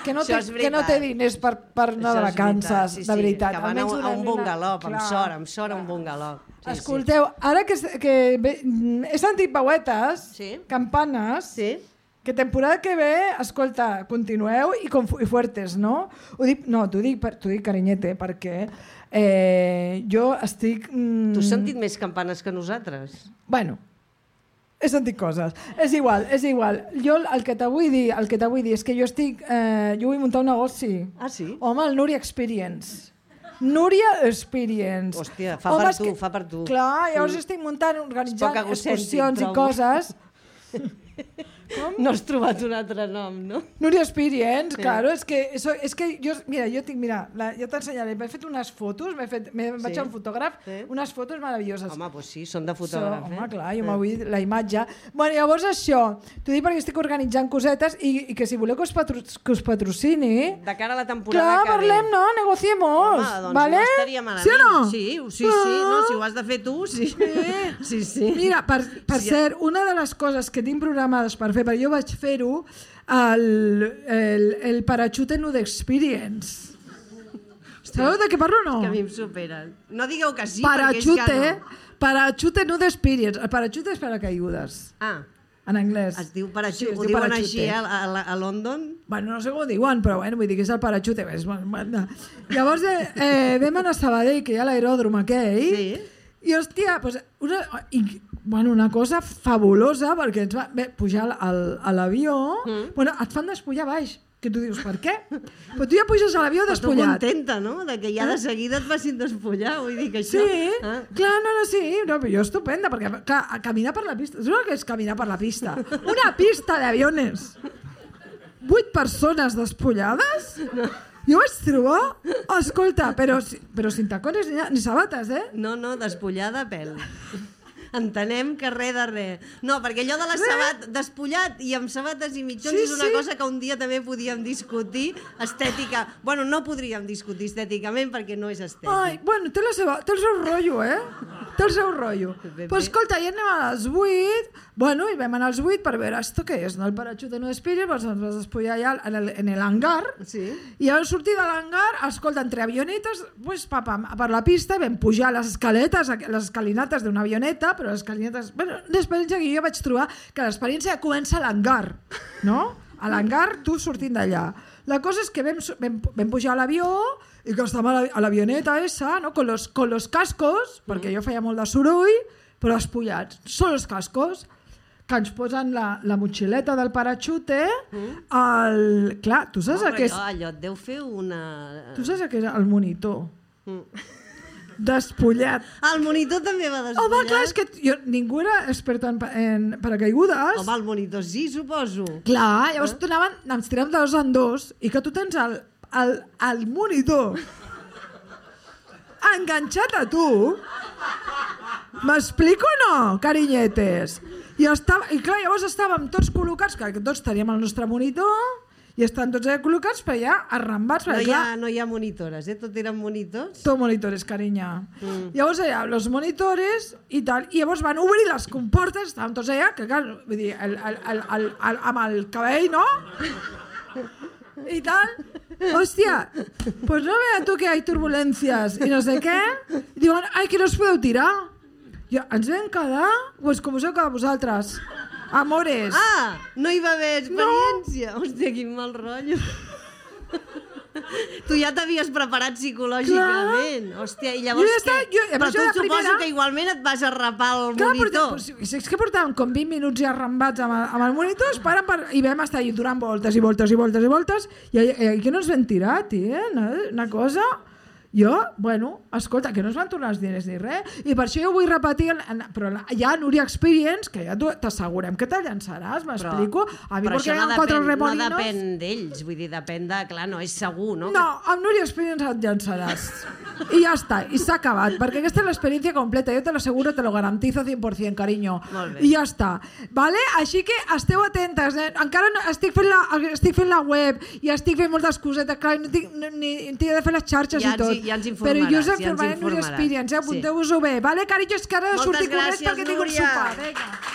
Que no, Això té, que no té diners per, per anar de vacances, veritat, sí, de veritat. Sí, que van a, a un bungalop, amb sort, amb sort, a un bungalop. Sí, Escolteu, ara que, que he sentit veuetes, Sí. campanes, Sí? que temporada que ve, escolta, continueu i, com, i fuertes, no? Ho dic, no, t'ho dic, per- dic carinyete, perquè eh, jo estic... Mm, Tu has sentit més campanes que nosaltres? Bueno, he sentit coses. És igual, és igual. Jo el que te vull dir, el que te vull dir és que jo estic... Eh, jo vull muntar un negoci. Ah, sí? Home, el Núria Experience. Núria Experience. Hòstia, fa per és tu, fa per tu. Clar, llavors estic muntant, organitzant excursions i trobo. coses. No has trobat un altre nom, no? Núria Experience, claro, és que, eso, és que jo, mira, jo tinc, mira, la, jo t'ensenyaré, m'he fet unes fotos, m'he fet, vaig Sí. a un fotògraf, Sí. unes fotos meravelloses. Home, doncs sí, són de So, fotògraf, home, eh? clar, jo m'ho la imatge. Bueno, llavors això, t'ho dic perquè estic organitzant cosetes i, i que si voleu que us, patro, que us patrocini, De cara a la temporada clar, que ve. parlem, no? Negociemos, Home, doncs vale? no estaria malament. Sí o no? Sí, sí, sí, no, si ho has de fer tu, sí. Sí, sí. Mira, per, per Sí. cert, una de les coses que tinc programades per fer, perquè jo vaig fer-ho, el, el, el Parachute Nude Experience. Sabeu de què parlo o no? Que a mi em superen. No digueu que sí, Parachute, perquè és que no. Parachute Nude Experience. El parachute és per a caigudes, Ah, en anglès. es diu parachute. es ho diu diuen parachute. així a, a, a London? Bueno, no sé com ho diuen, però bueno, vull dir que és el parachute. És. Llavors eh, eh, vam anar a Sabadell, que hi ha l'aeròdrom aquell, Sí. i hòstia, pues, una, i, bueno, una cosa fabulosa, perquè ens va bé, pujar al- al- a l'avió, mm. bueno, et fan despullar baix, que tu dius, per què? Però tu ja puges a l'avió Però tu despullat. contenta, no?, de que ja de seguida et facin despullar. Vull dir que Sí, això... Ah. clar, no, no, sí, no, però jo estupenda, perquè clar, caminar per la pista, saps el que és caminar per la pista? Una pista d'aviones! Vuit persones despullades? No. Jo vaig trobar, escolta, però, però sin tacones ni, ni sabates, eh? No, no, despullar de pèl. Entenem que res de res. No, perquè allò de la sabat, despullat i amb sabates i mitjons Sí, és una sí. cosa que un dia també podíem discutir estètica. Bueno, no podríem discutir estèticament perquè no és estètic. Ai, bueno, té, la seva, té el seu rotllo, eh? Té el seu rotllo. Però escolta, ja anem a les 8, bueno, i vam anar als 8 per veure esto què és, no? El parachute no espiri, doncs ens vas despullar allà en el, en el hangar, Sí. i al sortir de l'hangar, escolta, entre avionetes, pues, papam, per la pista vam pujar les escaletes, les escalinates d'una avioneta, però les escalinates... Bueno, una experiència que jo vaig trobar que l'experiència comença a l'hangar, no? A l'hangar, tu sortint d'allà. La cosa és que vam, vam, vam pujar a l'avió i que estàvem a la- a l'avioneta esa, no? con, los, con los cascos, perquè jo feia molt de soroll, però espullats. Són els cascos que ens posen la, la motxileta del parachute, el... Clar, tu saps No, què és... allò, allò et deu fer una... Tu saps què és el monitor? Mm. Despullat. El monitor també va despullat? Home, clar, és que jo, ningú era expert en, en paracaigudes. Home, el monitor sí, suposo. Clar, llavors eh? anaven, ens tirem de dos en dos i que tu tens el, el, el monitor enganxat a tu. M'explico o no, carinyetes? I, estava, I clar, llavors estàvem tots col·locats, que tots teníem el nostre monitor, i estan tots allà col·locats, però ja arrambats, No hi, clar, ha, no hi ha monitores, eh? Tot eren monitors. Todo monitores, cariña. Llavors allà, los monitores i tal, i llavors van obrir les comportes, estàvem tots allà, que clar, vull dir, el, el, el, el, el, amb el cabell, no? I tal. Hòstia, pues no vea tú que hay turbulencias i no sé què. I diuen, ai, que no us podeu tirar. I ens vam quedar, pues com us heu quedat vosaltres. Amores. Ah, no hi va haver experiència. No. Hòstia, quin mal rotllo. tu ja t'havies preparat psicològicament. Hòstia, i llavors Jo ja estava- què? jo- Però per tu suposo primera- que igualment et vas arrapar el Clar, monitor. però, però, és que portàvem com 20 minuts ja arrambats amb el, amb el monitor, esperen per, i vam estar allà donant voltes i voltes i voltes i voltes, i, i, i que no ens vam tirar, tia, no? una cosa... Jo, bueno, escolta, que no es van tornar els diners ni res, i per això jo vull repetir, en, en, però la- hi ha Núria Experience, que ja t'assegurem que te llançaràs, m'explico? A mi però perquè això hi no depèn, no remolinos... depèn d'ells, vull dir, depèn de... Clar, no és segur, no? No, amb Núria Experience et llançaràs. I ja està, i s'ha acabat, perquè aquesta és l'experiència completa, jo te l'asseguro, te lo garantizo 100%, carinyo. I ja està. Vale? Així que esteu atentes, eh? encara no, estic, fent la, estic fent la web i estic fent moltes cosetes, clar, no tinc, no, ni, tinc de fer les xarxes Ja i tot. Ja ens Però jo us informaràs, ja informaré en informaràs. Experience, eh? Apunteu-vos-ho bé. Vale, carinyo, és que ara Moltes sortir corrents perquè tinc un sopar. Vinga. Bé,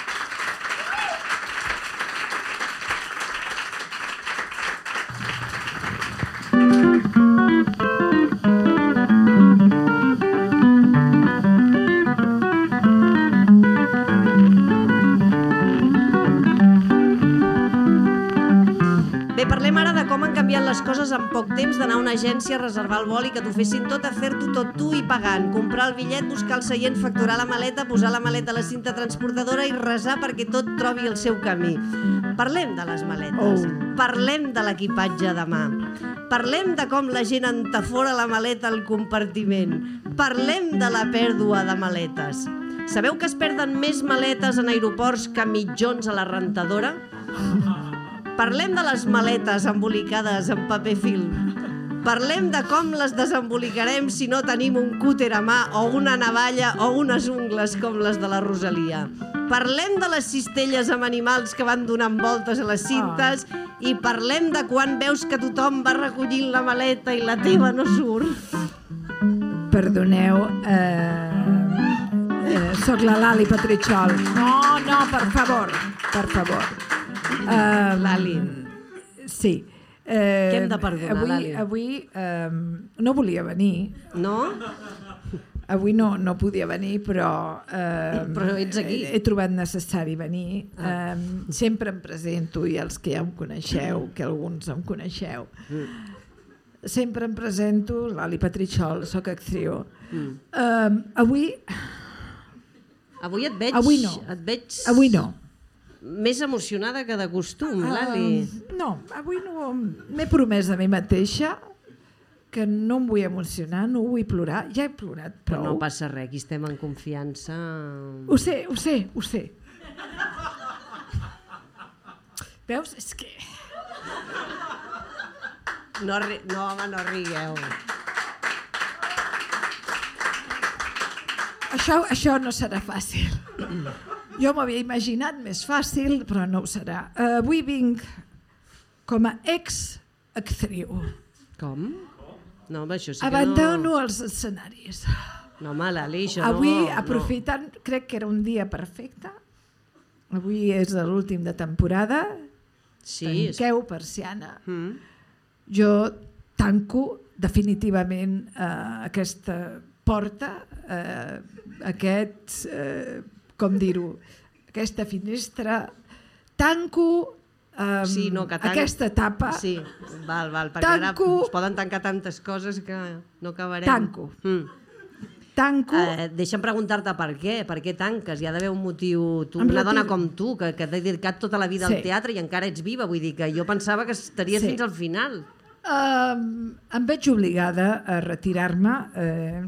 en poc temps d'anar a una agència a reservar el vol i que t'ho fessin tot, a fer-t'ho tot tu i pagant, comprar el bitllet, buscar el seient, facturar la maleta, posar la maleta a la cinta transportadora i resar perquè tot trobi el seu camí. Parlem de les maletes, Oh. parlem de l'equipatge de mà, parlem de com la gent entafora la maleta al compartiment, parlem de la pèrdua de maletes. Sabeu que es perden més maletes en aeroports que mitjons a la rentadora? Parlem de les maletes embolicades en paper film. Parlem de com les desembolicarem si no tenim un cúter a mà o una navalla o unes ungles com les de la Rosalia. Parlem de les cistelles amb animals que van donant voltes a les cintes i parlem de quan veus que tothom va recollint la maleta i la teva no surt. Perdoneu, eh, eh, sóc la Lali Petritxol. No, no, per favor, per favor. Eh, Lali. Sí. Eh, Què hem de perdonar, avui, Lali? Avui eh, no volia venir, No? avui no, no podia venir, però, eh, Però ets aquí. He, he trobat necessari venir. Ah. Eh, sempre em presento, i els que ja em coneixeu, que alguns em coneixeu, Mm. sempre em presento, Lali Petritxol, sóc actriu. Mm. Eh, avui, Avui et veig... Avui no. Et veig avui no. Més emocionada que de costum, Lali. Eh, no, avui no. M'he promès a mi mateixa que no em vull emocionar, no vull plorar. Ja he plorat Però prou. no passa res, aquí estem en confiança. Ho sé, ho sé, ho sé. Veus? És que... No, ri... no home, no rigueu. Això, això no serà fàcil. Jo m'havia imaginat més fàcil, però no ho serà. Uh, avui vinc com a ex-actriu. Com? No, home, això sí que Abandono no... els escenaris. No, home, Lali, això Avui, no... aprofitant, crec que era un dia perfecte. Avui és l'últim de temporada. No. Sí, és... Tanqueu persiana. Mm. Jo tanco definitivament eh, aquesta porta, eh, aquest, eh, com dir-ho, aquesta finestra, tanco eh, Sí, no, que tanc- aquesta etapa, Sí, val, val, perquè Tanco. ara es poden tancar tantes coses que no acabarem. Tanco. Mm. tanco... Eh, deixa'm preguntar-te per què, per què tanques? Hi ha d'haver un motiu... Tu, una retiro. dona com tu, que, que t'ha dedicat tota la vida Sí. al teatre i encara ets viva, vull dir que jo pensava que estaries Sí. fins al final. Um, em veig obligada a retirar-me. Eh,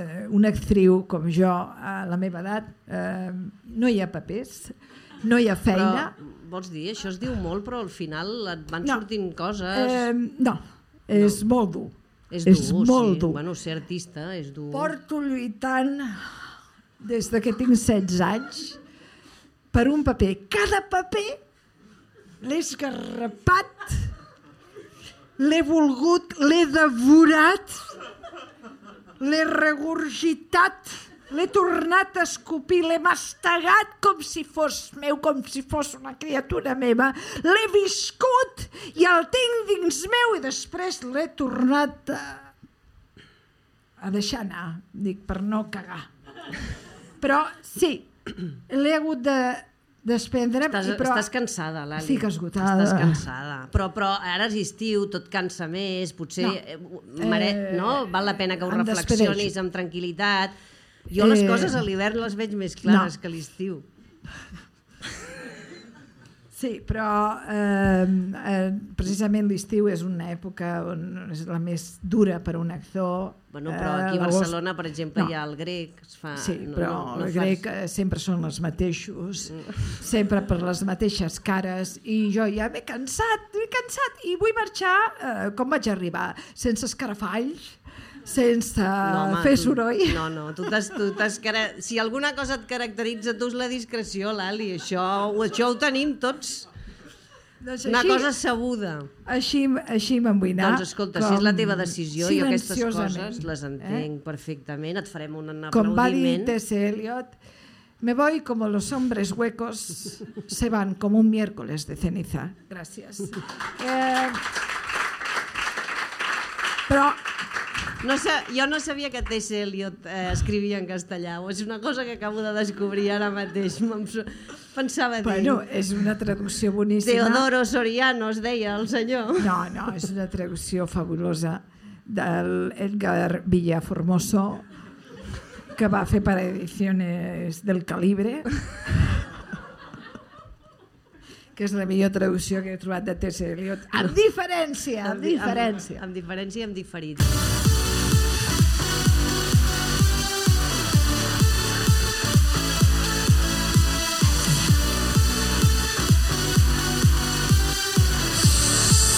eh, una actriu com jo, a la meva edat, eh, no hi ha papers, no hi ha feina. Però, vols dir, això es diu molt, però al final et van No. sortint coses... Eh, no, és molt dur. és és dur, molt sí. dur. Bueno, ser artista és dur. Porto lluitant des de que tinc 16 anys per un paper. Cada paper l'he esgarrapat, l'he volgut, l'he devorat, l'he regurgitat, l'he tornat a escopir, l'he mastegat com si fos meu, com si fos una criatura meva. L'he viscut i el tinc dins meu i després l'he tornat a, a deixar anar, dic, per no cagar. Però sí, l'he hagut de desprendre. Estàs, i però... estàs cansada, Lali. Estic esgotada. Estàs cansada. Però, però ara és estiu, tot cansa més, potser No. eh, mere... Eh, no? val la pena que ho reflexionis despedeixo. amb tranquil·litat. Jo les Eh, coses a l'hivern les veig més clares no. que a l'estiu. Sí, però eh, eh, precisament l'estiu és una època on és la més dura per un actor. Bueno, però aquí a Eh, Barcelona, per exemple, No. hi ha el grec. Es fa, Sí, no, però no, no el fas- grec eh, sempre són els mateixos, sempre per les mateixes cares, i jo ja m'he cansat, m'he cansat, i vull marxar eh, com vaig arribar, sense escarafalls, sense home, fer tu- soroll. No, no, tu t'has... Tu. Si alguna cosa et caracteritza, tu és la discreció, Lali. Això, això ho tenim tots. Doncs Una així- cosa sabuda. Així, així anar. Doncs escolta, si és la teva decisió, jo aquestes coses les entenc perfectament. Et farem un Eh? Com va dir aplaudiment. T.S. Eliot, me voy como los hombres huecos se van como un miércoles de ceniza. Gràcies. Eh, però No sé, jo no sabia que T.S. Eliot eh, escrivia en castellà. O és una cosa que acabo de descobrir ara mateix. Pensava dir... Bueno, és una traducció boníssima. Teodoro Soriano, es deia el senyor. No, no, és una traducció fabulosa del Edgar Villaformoso que va fer per ediciones del Calibre que és la millor traducció que he trobat de T.S. Eliot. Amb diferència, amb di- diferència. Amb, amb diferència i amb diferit.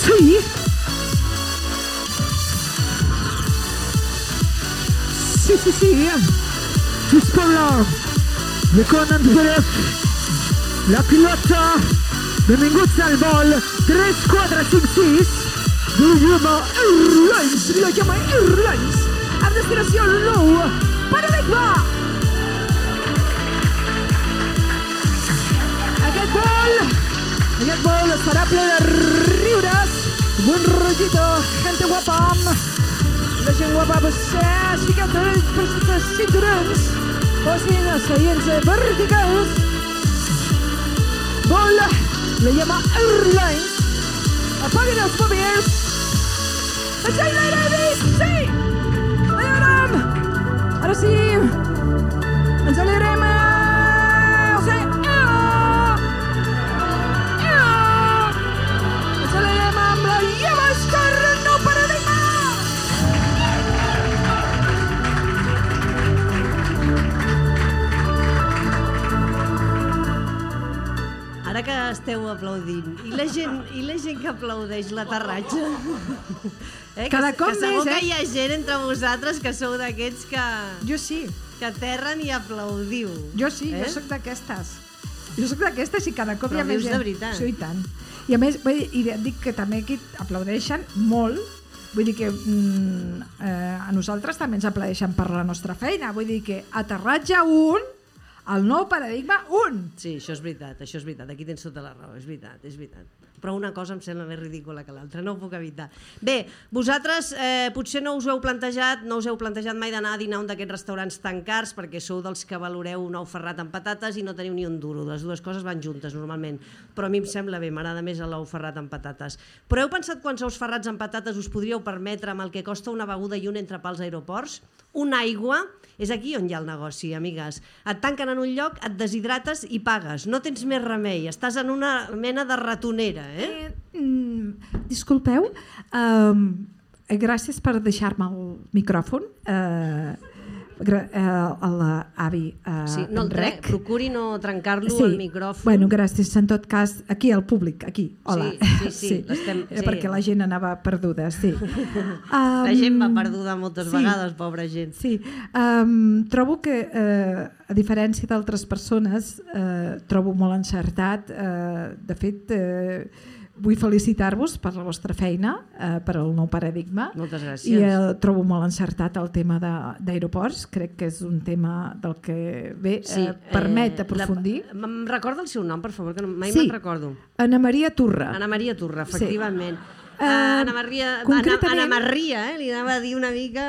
Sí. Sí, sí, sí. Sisplau, de Conan Pérez, la pilota, benvinguts al vol 3456 de la llama Airlines, la llama Airlines, amb destinació Nou Paradigma. Aquest vol aquest vol estarà ple de riures, buen rollito, gente guapa, la gent guapa, pues, eh, xiquetes, petites cinturons, posin els seients verticals. Vol, la llama Airlines, apaguin els mòbils, Així l'aire, sí! Alegrem! Ara sí! Ens Que esteu aplaudint, i la gent, i la gent que aplaudeix l'aterratge? Eh? Cada que, cop que segur més, eh? que hi ha gent entre vosaltres que sou d'aquests que, Jo sí, que aterren i aplaudiu. jo sí, Eh? jo sóc d'aquestes. Jo sóc d'aquestes i cada cop Però hi ha més dius de gent. veritat. Sí, i tant. I a més, vull dir, i dic que també aquí aplaudeixen molt, vull dir que mm, eh, a nosaltres també ens aplaudeixen per la nostra feina, vull dir que aterratge un, el nou paradigma un. Sí, això és veritat, això és veritat. Aquí tens tota la raó, és veritat, és veritat. Però una cosa em sembla més ridícula que l'altra, no ho puc evitar. Bé, vosaltres eh, potser no us heu plantejat, no us heu plantejat mai d'anar a dinar a un d'aquests restaurants tan cars perquè sou dels que valoreu un ou ferrat amb patates i no teniu ni un duro. Les dues coses van juntes normalment. Però a mi em sembla bé, m'agrada més l'ou ferrat amb patates. Però heu pensat quants ous ferrats amb patates us podríeu permetre amb el que costa una beguda i un entrepà als aeroports? Una aigua? És aquí on hi ha el negoci, amigues. Et tanquen en un lloc, et deshidrates i pagues. No tens més remei. Estàs en una mena de ratonera, eh? Eh, mm, disculpeu, um, gràcies per deixar-me el micròfon. A l'avi uh, Sí, no el trec, procuri no trencar-lo al micròfon. Bueno, gràcies. En tot cas, aquí al públic, aquí. Hola. Sí, sí, sí, l'estem- Era sí. Perquè la gent anava perduda, sí. um, La gent va perduda moltes sí. vegades, pobra gent. Sí, um, trobo que, eh, a diferència d'altres persones, eh, trobo molt encertat. Eh, de fet, eh, vull felicitar-vos per la vostra feina, eh, per al nou paradigma. Moltes gràcies. I eh, trobo molt encertat el tema de- d'aeroports. Crec que és un tema del que bé Sí, eh, permet eh, aprofundir. La, em recorda el seu nom, per favor, que no, mai Sí. me'n recordo. Anna Maria Turra. Anna Maria Turra, Sí. Efectivament. Uh, Anna Maria, concretament- Anna, Anna Maria, eh? li anava a dir una mica...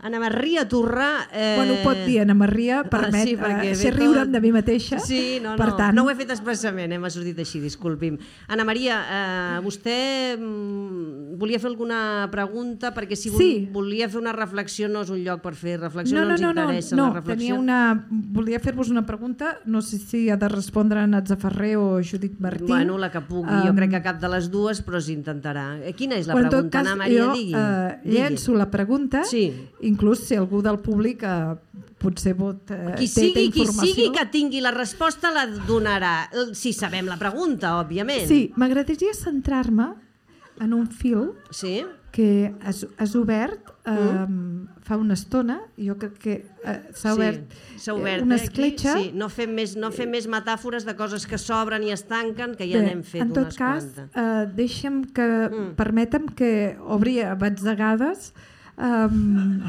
Anna Maria Torrà... Eh... Bueno, ho pot dir Anna Maria, permet sí, eh, ser tot- riure'm de mi mateixa. Sí, no, no, per tant, no ho he fet expressament, eh? m'ha sortit així, disculpi'm. Anna Maria, eh, vostè mm, volia fer alguna pregunta? Perquè si vol, Sí. volia fer una reflexió no és un lloc per fer reflexió, no, no, no, ens no, no, interessa no, la reflexió. tenia una... volia fer-vos una pregunta, no sé si ha de respondre en Natza Ferrer o Judit Martín. Bueno, la que pugui. jo Um, crec que cap de les dues, però s'intentarà. Eh, Quina és la Bueno, pregunta, cas, Anna Maria? jo digui. digui. llenço la pregunta, Sí. inclús si algú del públic eh, potser pot, eh, Qui té, té sigui, qui sigui que tingui la resposta la donarà, si sabem la pregunta, òbviament. Sí, m'agradaria centrar-me en un fil Sí? que has, has obert eh, fa una estona, jo crec que eh, s'ha Sí, obert, eh, obert una eh, aquí. escletxa. Sí, no fem, més, no fem més metàfores de coses que s'obren i es tanquen, que ja Bé, n'hem fet en tot unes cas, quantes. eh, deixa'm que, Mm. permetem que obri a batzegades um,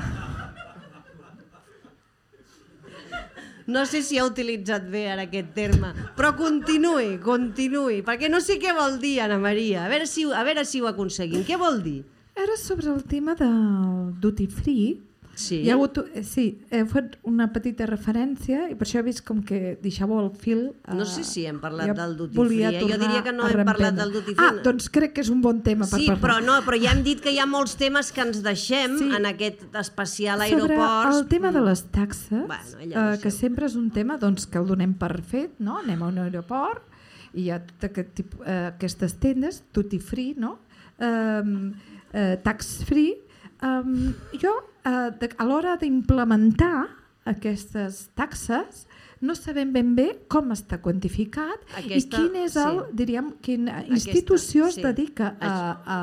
No sé si ha utilitzat bé ara aquest terme, però continuï, continuï, perquè no sé què vol dir, Anna Maria. A veure si, a veure si ho aconseguim. Què vol dir? Era sobre el tema del duty free. Sí. Hi ha hagut, eh, sí, he fet una petita referència i per això he vist com que deixàveu el fil. No eh, sé si hem parlat del duty free, eh? Jo diria que no a hem parlat del duty free. Ah, doncs crec que és un bon tema per Sí, parlar. però no, però ja hem dit que hi ha molts temes que ens deixem Sí. en aquest especial Sobre aeroports. el tema de les taxes, Bueno, eh, no que sempre és un tema doncs, que el donem per fet, no? anem a un aeroport i hi ha tot aquest tipus, eh, aquestes tendes, duty free, no? um, eh, tax free. Um, jo, eh, de, a l'hora d'implementar aquestes taxes, no sabem ben bé com està quantificat Aquesta- i quin és el, sí. diríem, quina institució sí. es dedica a, a,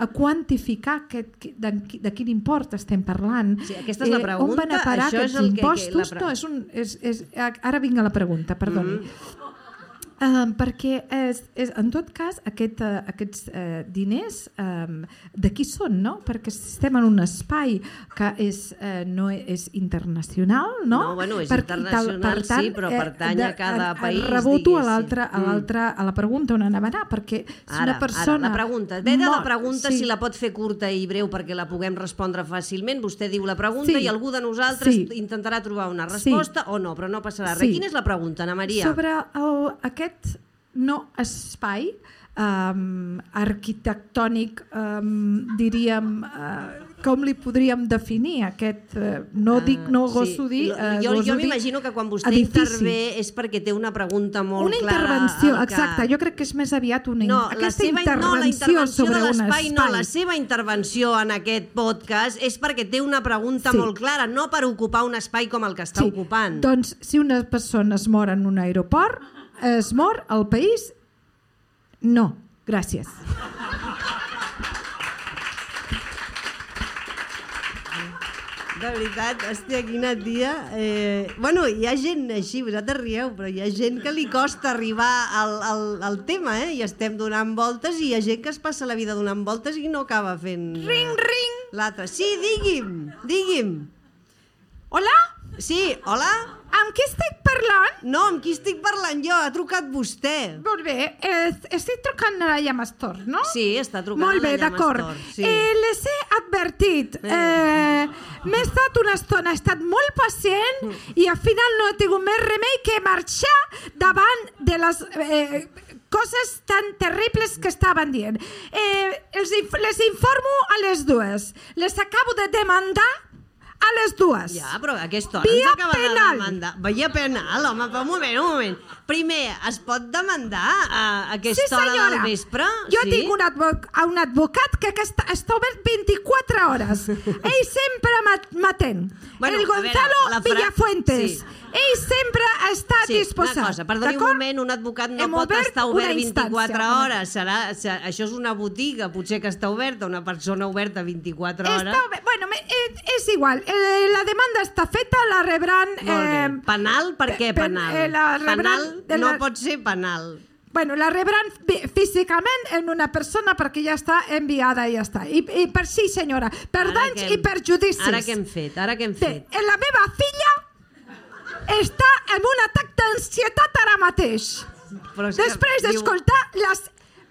a quantificar aquest, de, de quin import estem parlant. Sí, aquesta és la on pregunta, van a parar això és aquests el que- que impostos? la No, és un, és, és, ara vinc a la pregunta, perdoni. Mm-hmm. Um, perquè és, és, en tot cas aquest, uh, aquests uh, diners um, de qui són, no? Perquè estem en un espai que és, uh, no és internacional, no? No, bueno, és Per- i tal- internacional, sí, però pertany a cada a- país, Reboto a l'altra a, Mm. l'altra a la pregunta on anava a anar, perquè si Ara, una persona... ara, la pregunta. Ve de la pregunta, sí. si la pot fer curta i breu perquè la puguem respondre fàcilment. Vostè diu la pregunta Sí. i algú de nosaltres Sí. intentarà trobar una resposta o no, però no passarà res. Sí. Quina és la pregunta, Ana Maria? Sobre el, aquest no espai um, arquitectònic, um, diríem, uh, com li podríem definir aquest, uh, no Ah, dic, no sí. gosso dir, Lo- uh, jo, jo dir m'imagino que quan vostè edifici. intervé és perquè té una pregunta molt Una clara. intervenció, al que- exacte, jo crec que és més aviat una No, la aquesta seva, no, la intervenció sobre un espai. no, la seva intervenció en aquest podcast és perquè té una pregunta Sí. molt clara, no per ocupar un espai com el que està ocupant. Doncs si una persona es mor en un aeroport, es mor al país? No, gràcies. De veritat, hòstia, quina tia. Eh, bueno, hi ha gent així, vosaltres rieu, però hi ha gent que li costa arribar al, al, al tema, eh? I estem donant voltes i hi ha gent que es passa la vida donant voltes i no acaba fent... Ring, ring! L'altre. Sí, digui'm, digui'm. Hola? Sí, hola? Amb qui estic parlant? No, amb qui estic parlant jo? Ha trucat vostè. Molt bé, eh, estic trucant a la Llamastor, no? Sí, està trucant Molt a bé, la d'acord. Llamastor, Sí. Eh, les he advertit. Eh, M'he estat una estona, he estat molt pacient i al final no he tingut més remei que marxar davant de les eh, coses tan terribles que estaven dient. Eh, els, les informo a les dues. Les acabo de demandar a les dues. Ja, però a aquesta hora Via ens acaba penal. de demandar. Via penal, home, però un moment, un moment. Primer, es pot demandar a aquesta sí, hora del vespre? Jo sí? tinc un, advoc un advocat que, que està, està obert 24 hores. Ell sempre m'at- m'atén. Bueno, el veure, Gonzalo la fra- Villafuentes. Sí. Ell sempre està Sí, disposat. una cosa, perdoni un moment, un advocat no Hem pot obert estar obert una 24 instància. hores. Serà, se- això és una botiga, potser que està oberta, una persona oberta 24 hores. Està obert. Bueno, me- és, és igual. Eh, la demanda està feta, la rebran... Bé. Eh, Penal, per què pe- penal? eh, la rebran penal de no la- pot ser penal. Bueno, la rebran fí- físicament en una persona perquè ja està enviada i ja està. I, i per sí, senyora, per Ara danys hem- i per judicis. Ara què hem fet? Ara què hem Bé, fet? la meva filla està en un atac d'ansietat ara mateix. Però Després diu- d'escoltar les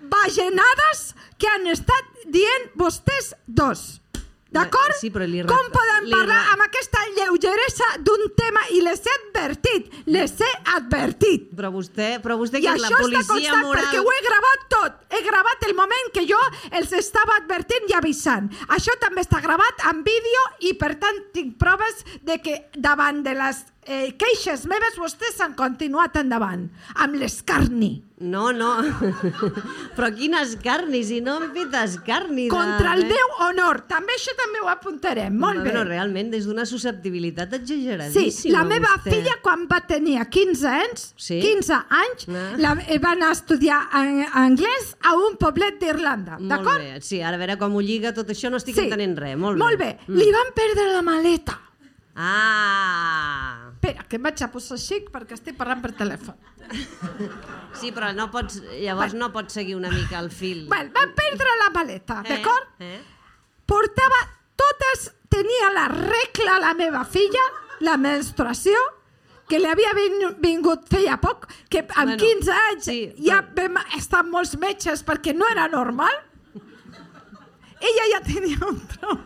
bagenades que han estat dient vostès dos. D'acord? Sí, però li re- Com poden li parlar amb aquesta lleugeresa d'un tema i les he advertit, les he advertit. Però vostè, però vostè I que és la policia moral... perquè ho he gravat tot. He gravat el moment que jo els estava advertint i avisant. Això també està gravat en vídeo i per tant tinc proves de que davant de les eh, queixes meves vostès han continuat endavant amb l'escarni. No, no. però quin escarni, si no hem fet escarni. de Contra el meu honor. També això també ho apuntarem. Molt bé. Bueno, realment, des d'una susceptibilitat Sí, exageradíssima. la meva vostè. filla quan va tenir 15 anys, Sí? 15 anys, Ah. la, eh, va anar a estudiar en, anglès a un poblet d'Irlanda, Molt d'acord? bé. Sí, ara a veure com ho lliga tot això, no estic Sí. entenent res. Molt bé. Molt bé. Li van perdre la maleta. Ah! Espera, que em vaig a posar xic perquè estic parlant per telèfon. Sí, però no pots, llavors no pots seguir una mica el fil. Bueno, van perdre la maleta, Eh? d'acord? Eh? Portava totes... Tenia la regla la meva filla, la menstruació, que li havia vin- vingut feia poc, que amb Bueno, 15 anys sí, ja però- vam estar molts metges perquè no era normal. Ella ja tenia un trom.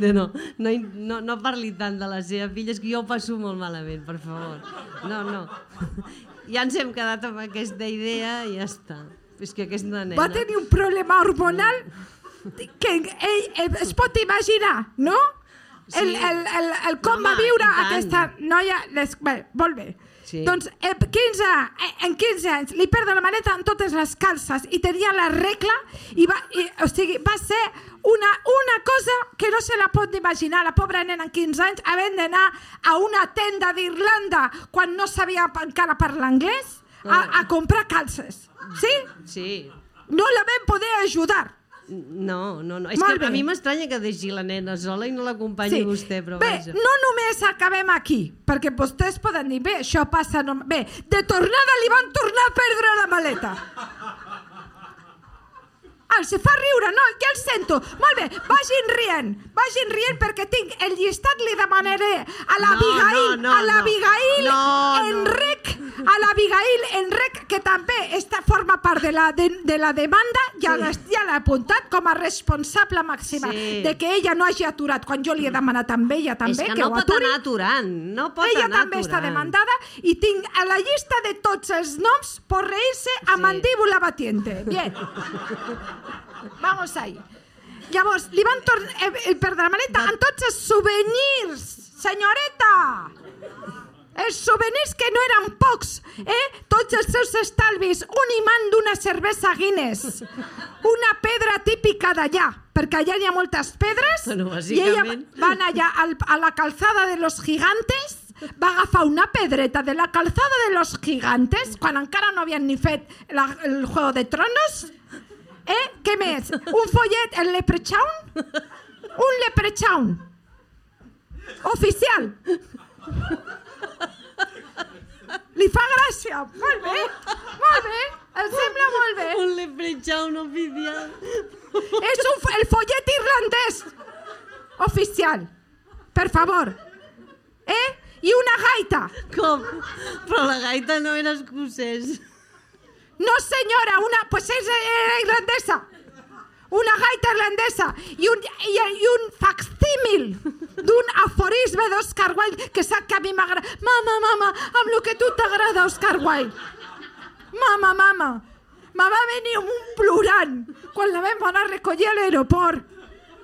No, no, no, no, no parli tant de la seva filla, és que jo ho passo molt malament, per favor. No, no. Ja ens hem quedat amb aquesta idea i ja està. És que aquesta nena... Va tenir un problema hormonal que ell, ell es pot imaginar, no? Sí. El, el, el, el com Home, va viure aquesta noia... Les, bé, molt bé. Sí. Doncs eh, 15, eh, en 15 anys li perd la maleta en totes les calces i tenia la regla i va, i, o sigui, va ser una, una cosa que no se la pot imaginar. La pobra nena en 15 anys havent d'anar a una tenda d'Irlanda quan no sabia encara parlar anglès a, a comprar calces. Sí? Sí. No la vam poder ajudar. No, no, no. És Molt que a bé. mi m'estranya que deixi la nena sola i no l'acompanyi vostè, però bé, vaja. no només acabem aquí, perquè vostès poden dir, bé, això passa... No... Bé, de tornada li van tornar a perdre la maleta. Ah, se fa riure, no, ja el sento. Molt bé, vagin rient, vagin rient perquè tinc el llistat, li demanaré a l'Abigail, No, no, no, a l'Abigail no. No, no. Enrec, a l'Abigail Enrec, que també està, forma part de la, de, de la demanda, ja Sí. l'he ja apuntat com a responsable màxima Sí. de que ella no hagi aturat, quan jo li he demanat amb ella també, és que, no ho pot aturi. anar aturant, no pot ella anar també aturant. està demandada i tinc a la llista de tots els noms por reírse a Sí. mandíbula batiente. Bien. Vamos ahí. Llavors, li van tornar eh, eh, perdre la maleta amb tots els souvenirs, senyoreta! Els souvenirs que no eren pocs, eh? Tots els seus estalvis, un imant d'una cervesa Guinness, una pedra típica d'allà, perquè allà hi ha moltes pedres, Bueno, i ella bàsicament. va anar allà al, a la calzada de los gigantes, va agafar una pedreta de la calzada de los gigantes, quan encara no havien ni fet la, el Juego de Tronos, eh? Què més? Un follet, el Leprechaun? Un Leprechaun. Oficial. Li fa gràcia. Molt bé, molt bé. Em sembla molt bé. Un leprechaun oficial. És un, el follet irlandès. Oficial. Per favor. Eh? I una gaita. Com? Però la gaita no era escocès. No, senyora, una... Pues és era irlandesa. Una gaita irlandesa. I un, i, i un facsímil d'un aforisme d'Oscar Wilde que sap que a mi m'agrada. Mama, mama, amb lo que tu t'agrada, Oscar Wilde. Mama, mama. Me va venir un plorant quan la vam anar a recollir a l'aeroport.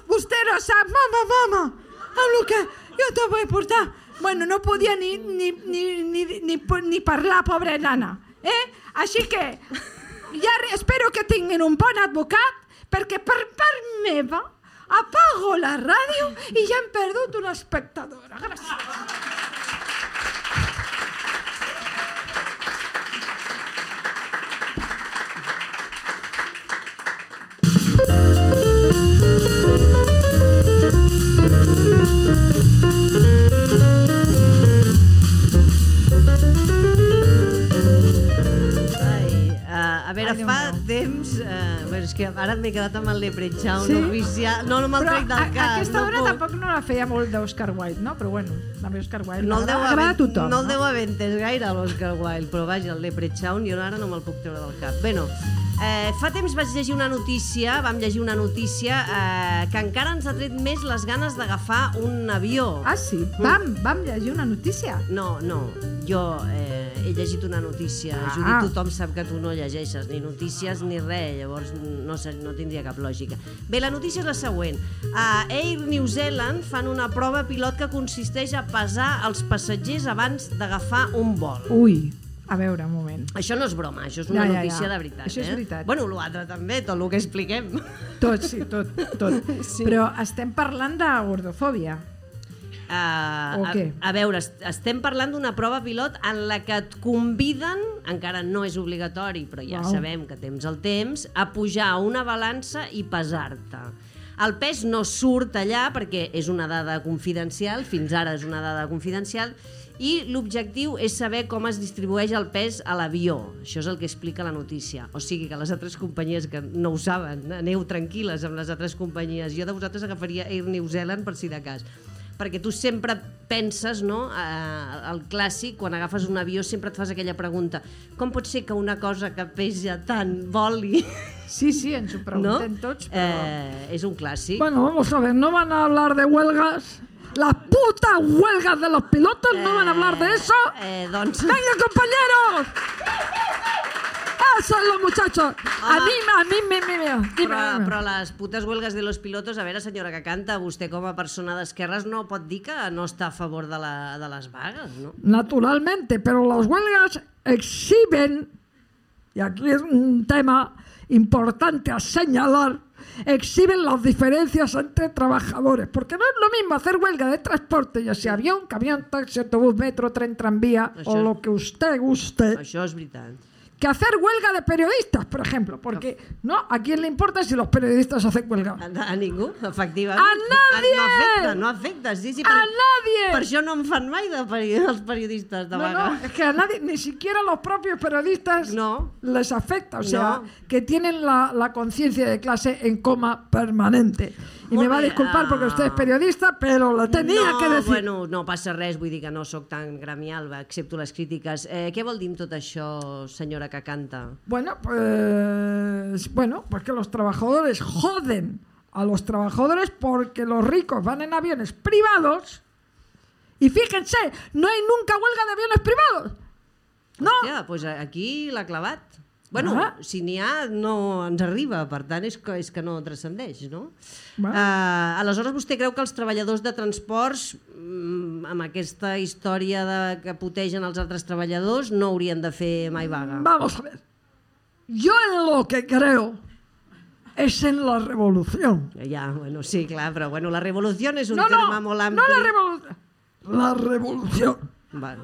Vostè no sap, mama, mama, amb lo que jo te vull portar. Bueno, no podia ni, ni, ni, ni, ni, ni parlar, pobra nana. Eh? Així que ja espero que tinguin un bon advocat perquè per part meva apago la ràdio i ja hem perdut una espectadora. Gràcies. Ai, a veure, Ai, fa meu. temps... Uh, bueno, és que ara m'he quedat amb el leprechaun Sí? oficial. No, no me'l trec a, del cap. aquesta no hora puc. tampoc no la feia molt d'Oscar Wilde, no? Però bueno, també Oscar Wilde No el deu a tothom. no el deu haver entès gaire l'Oscar Wilde, però vaja, el Leprechaun jo ara no me'l puc treure del cap. Bueno, Eh, fa temps vaig llegir una notícia, vam llegir una notícia eh, que encara ens ha tret més les ganes d'agafar un avió. Ah, sí? Vam, vam llegir una notícia. No, no, jo eh, he llegit una notícia. Ah. Judit, tothom sap que tu no llegeixes ni notícies ni res, llavors no, sé, no tindria cap lògica. Bé, la notícia és la següent. A Air New Zealand fan una prova pilot que consisteix a pesar els passatgers abans d'agafar un vol. Ui, a veure, un moment. Això no és broma, això és una Ja, ja, notícia ja. de veritat. Això és eh? veritat. Bueno, l'altre també, tot el que expliquem. Tot, sí, tot, tot. Sí. Però estem parlant de gordofòbia. Uh, a, a veure, est- estem parlant d'una prova pilot en la que et conviden, encara no és obligatori, però ja Uau. sabem que tens el temps, a pujar a una balança i pesar-te. El pes no surt allà perquè és una dada confidencial, fins ara és una dada confidencial, i l'objectiu és saber com es distribueix el pes a l'avió. Això és el que explica la notícia. O sigui que les altres companyies que no ho saben, aneu tranquil·les amb les altres companyies. Jo de vosaltres agafaria Air New Zealand per si de cas perquè tu sempre penses, no?, eh, el clàssic, quan agafes un avió sempre et fas aquella pregunta com pot ser que una cosa que pesa tant voli? Sí, sí, ens ho No? preguntem tots, però... Eh, és un clàssic. Bueno, vamos a ver, no van a hablar de huelgas. Las putas huelgas de los pilotos no van a hablar de eso. Eh, doncs... ¡Venga, compañeros! ¡Eso es los muchachos! A mí, a mí, me, me, me, dime, Però, dime. però les putes huelgues de los pilotos, a veure, senyora que canta, vostè com a persona d'esquerres no pot dir que no està a favor de, la, de les vagues, no? Naturalmente, pero las huelgas exhiben, y aquí es un tema importante a señalar, exhiben las diferencias entre trabajadores, porque no es lo mismo hacer huelga de transporte, ya sea avión, camión, taxi, autobús, metro, tren, tranvía o Això- lo que usted guste, Això és veritat. Que hacer huelga de periodistas, por ejemplo, porque no, ¿a quién le importa si los periodistas hacen huelga? A, a ningú, efectivament. A nadie! No afecta, no afecta. Sí, sí, ¡A nadie! Per això no en fan mai de peri els periodistes de No, vaga. no, es que a nadie, ni siquiera a los propios periodistas No. les afecta, o sea, No. que tienen la, la conciencia de clase en coma permanente. Y Molt me va disculpar porque usted es ah. periodista, pero lo tenía no, que decir. Bueno, no passa res, vull dir que no sóc tan gremial, accepto les crítiques. Eh, què vol dir amb tot això, senyora que canta? Bueno, pues bueno, pues que los trabajadores joden a los trabajadores porque los ricos van en aviones privados. Y fíjense, no hay nunca huelga de aviones privados. No. Hòstia, doncs aquí l'ha clavat. Bueno, Ah. si n'hi ha, no ens arriba, per tant, és que, és que no transcendeix, no? Bueno. Uh, aleshores, vostè creu que els treballadors de transports, mm, amb aquesta història de que putegen els altres treballadors, no haurien de fer mai vaga? Vamos a ver. Yo en lo que creo es en la revolución. Ja, bueno, sí, clar, però bueno, la revolució és un No, terme no, molt no ampli. la revolución. La revolución. Vale.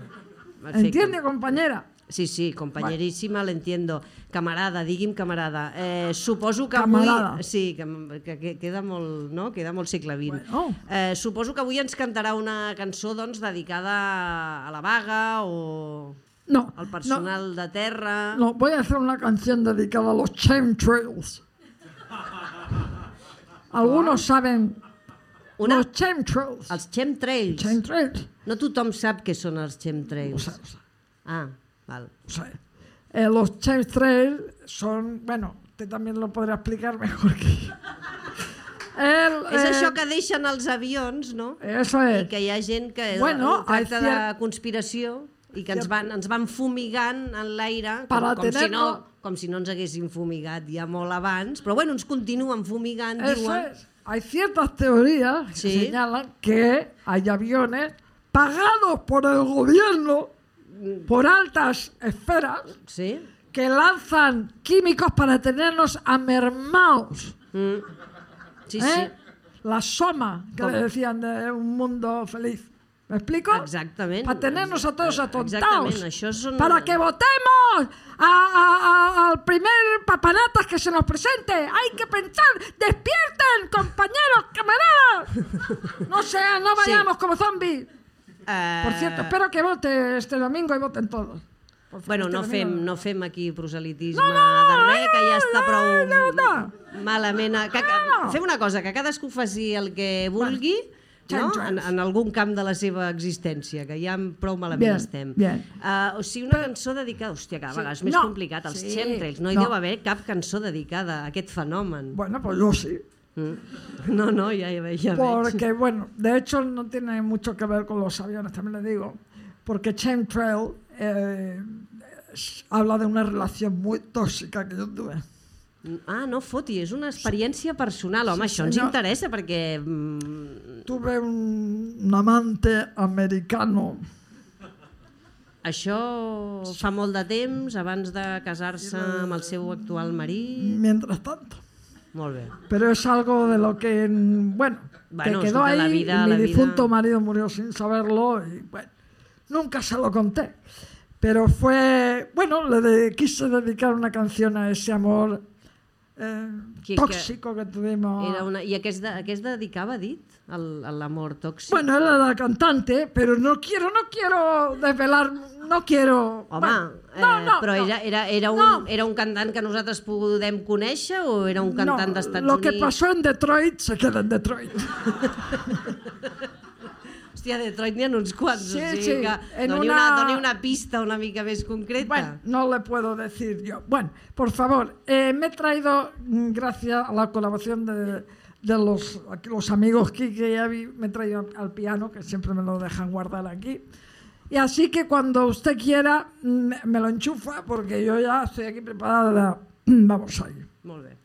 ¿Entiende, compañera? Sí, sí, compañeríssima, l'entiendo. Camarada, digui'm camarada. Eh, suposo que Camarada. avui... Sí, que, que, que queda molt, no? queda molt segle XX. Bueno. Eh, suposo que avui ens cantarà una cançó doncs, dedicada a la vaga o No. al personal de terra. No, voy a hacer una canción dedicada a los chemtrails. Algunos saben Una, los chemtrails. els chemtrails. Chemtrails. No tothom sap què són els chemtrails. lo sé, Ah, val. sé. Eh, los chemtrails son, bueno, usted también lo podrá explicar mejor que yo. El, És eh, això que deixen els avions, no? Eso I es. que hi ha gent que Bueno, tracta de conspiració i que ens van, ens van fumigant en l'aire com, com, si no, com si no ens haguessin fumigat ja molt abans, però bueno, ens continuen fumigant, Eso diuen. es. Hay ciertas teorías que Sí. señalan que hay aviones pagados por el gobierno, por altas esferas, Sí? que lanzan químicos para tenernos amermados. Mm. Sí, ¿eh? La soma que le decían de un mundo feliz. ¿Me explico? sí. Exactament. Para tenernos a todos Exactament, atontados. això són... Para que votemos a- a- a- al primer papanatas que se nos presente. Hay que pensar. Despierten, compañeros, camaradas. No sea, no Sí. vayamos como zombies. Eh, Por cierto, espero que vote este domingo y voten todos. Bueno, no fem, no fem aquí proselitisme No, no, de res, que ja està no, prou no, no. malament. Que, que, No, no. Fem una cosa, que cadascú faci el que vulgui, Chemtrails. En, en algun camp de la seva existència, que ja prou malament Bien, estem. bien. Uh, o sigui, una cançó dedicada... Hòstia, cada vegada és més No. complicat. Els Sí. chemtrails, no hi No. deu haver cap cançó dedicada a aquest fenomen. Bueno, pues yo sí. Mm. No, no, ja veig. Porque, bueno, de hecho no tiene mucho que ver con los aviones, también le digo. Porque chemtrail eh, es- habla de una relación muy tóxica que yo tuve. Ah, no foti, és una experiència personal. Home, Sí, això ens interessa perquè... Mm, Tuve un, un amante americano això fa molt de temps, abans de casar-se amb el seu actual marit. mientras tanto. Molt bé. Pero es algo de lo que, mm, bueno, Bueno, que quedó ahí la vida- y mi la vida- difunto marido murió sin saberlo y, bueno, nunca se lo conté. Pero fue, bueno, le de- quise dedicar una canción a ese amor eh, Que- que tóxico que tuvimos. Era una... I a què es, de... a què es dedicava, dit? Al- A l'amor tòxic? Bueno, era cantante, pero no quiero, no quiero desvelar, no quiero... Home, bueno, eh, no, no, però no. era, era, era, un, No. era un cantant que nosaltres podem conèixer o era un cantant No, d'Estats lo Units? que pasó en Detroit se queda en Detroit. Hòstia, a Detroit n'hi ha uns quants, Sí, o sigui sí, que doni, una- una... doni una pista una mica més concreta. Bueno, no le puedo decir yo. Bueno, por favor, eh, me he traído, mm, gracias a la colaboración de, de los, los amigos Kike y Avi, me he traído al piano, que siempre me lo dejan guardar aquí. Y así que cuando usted quiera, mm, me lo enchufa, porque yo ya estoy aquí preparada. Vamos ahí. Molt bé.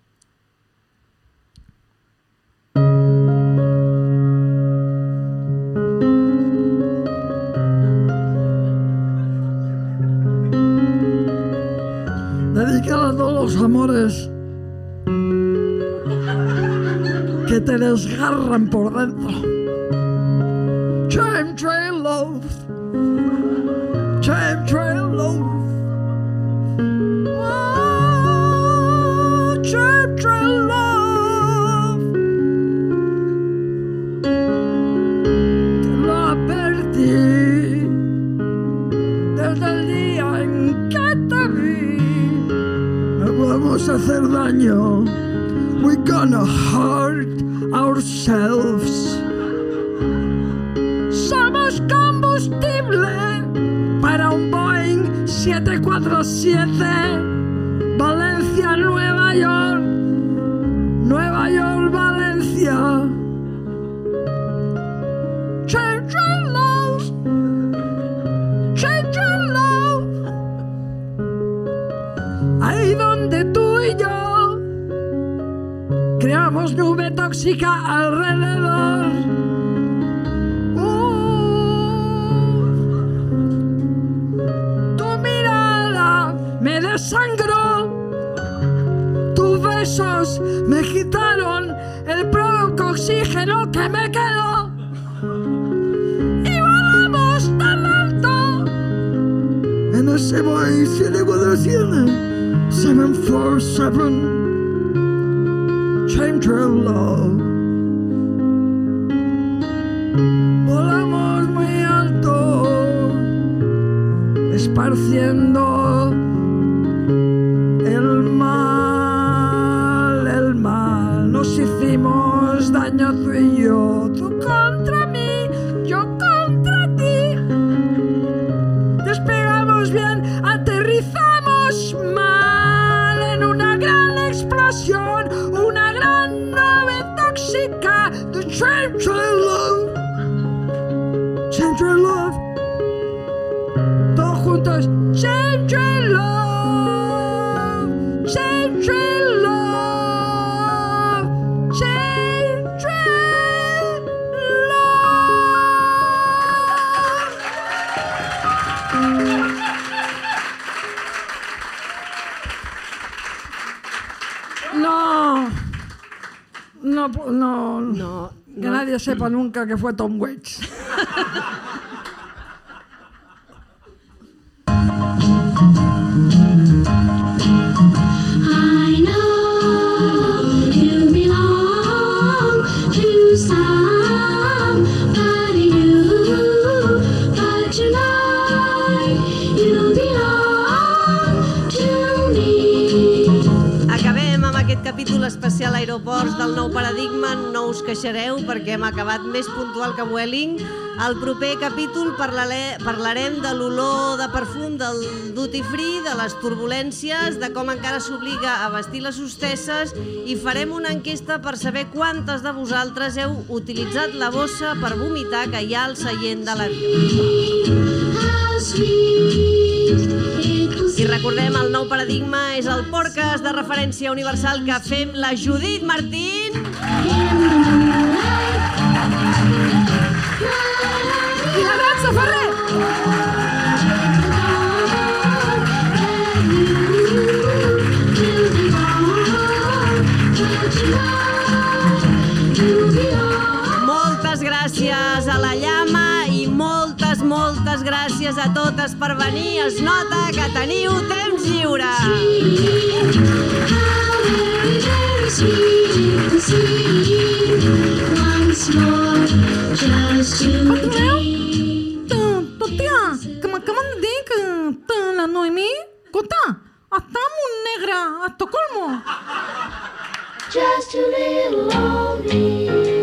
Dedicada a todos los amores que te desgarran por dentro. Chemtrail love, A hacer daño. We're gonna hurt ourselves. Somos combustible para un Boeing 747. Alrededor. Tu mirada me desangró, tus besos me quitaron el poco oxígeno que me quedó. Y volamos tan alto en ese Boeing 747 747 Chemtrail Love. Volamos muy alto Esparciendo no, no, No, que nadie sepa nunca que fue Tom Waits. queixareu perquè hem acabat més puntual que Welling. Al proper capítol parlarem de l'olor de perfum del duty free, de les turbulències, de com encara s'obliga a vestir les hostesses i farem una enquesta per saber quantes de vosaltres heu utilitzat la bossa per vomitar que hi ha al seient de l'avió. Recordem, el nou paradigma és el podcast de referència universal que fem la Judit Martín I la dansa Ferrer! Moltes gràcies a la llama moltes, gràcies a totes per venir. Es nota que teniu temps lliure. Dream. Tia, que de dir que la Noemí, escolta, està amb un negre a Estocolmo. Just a little lonely.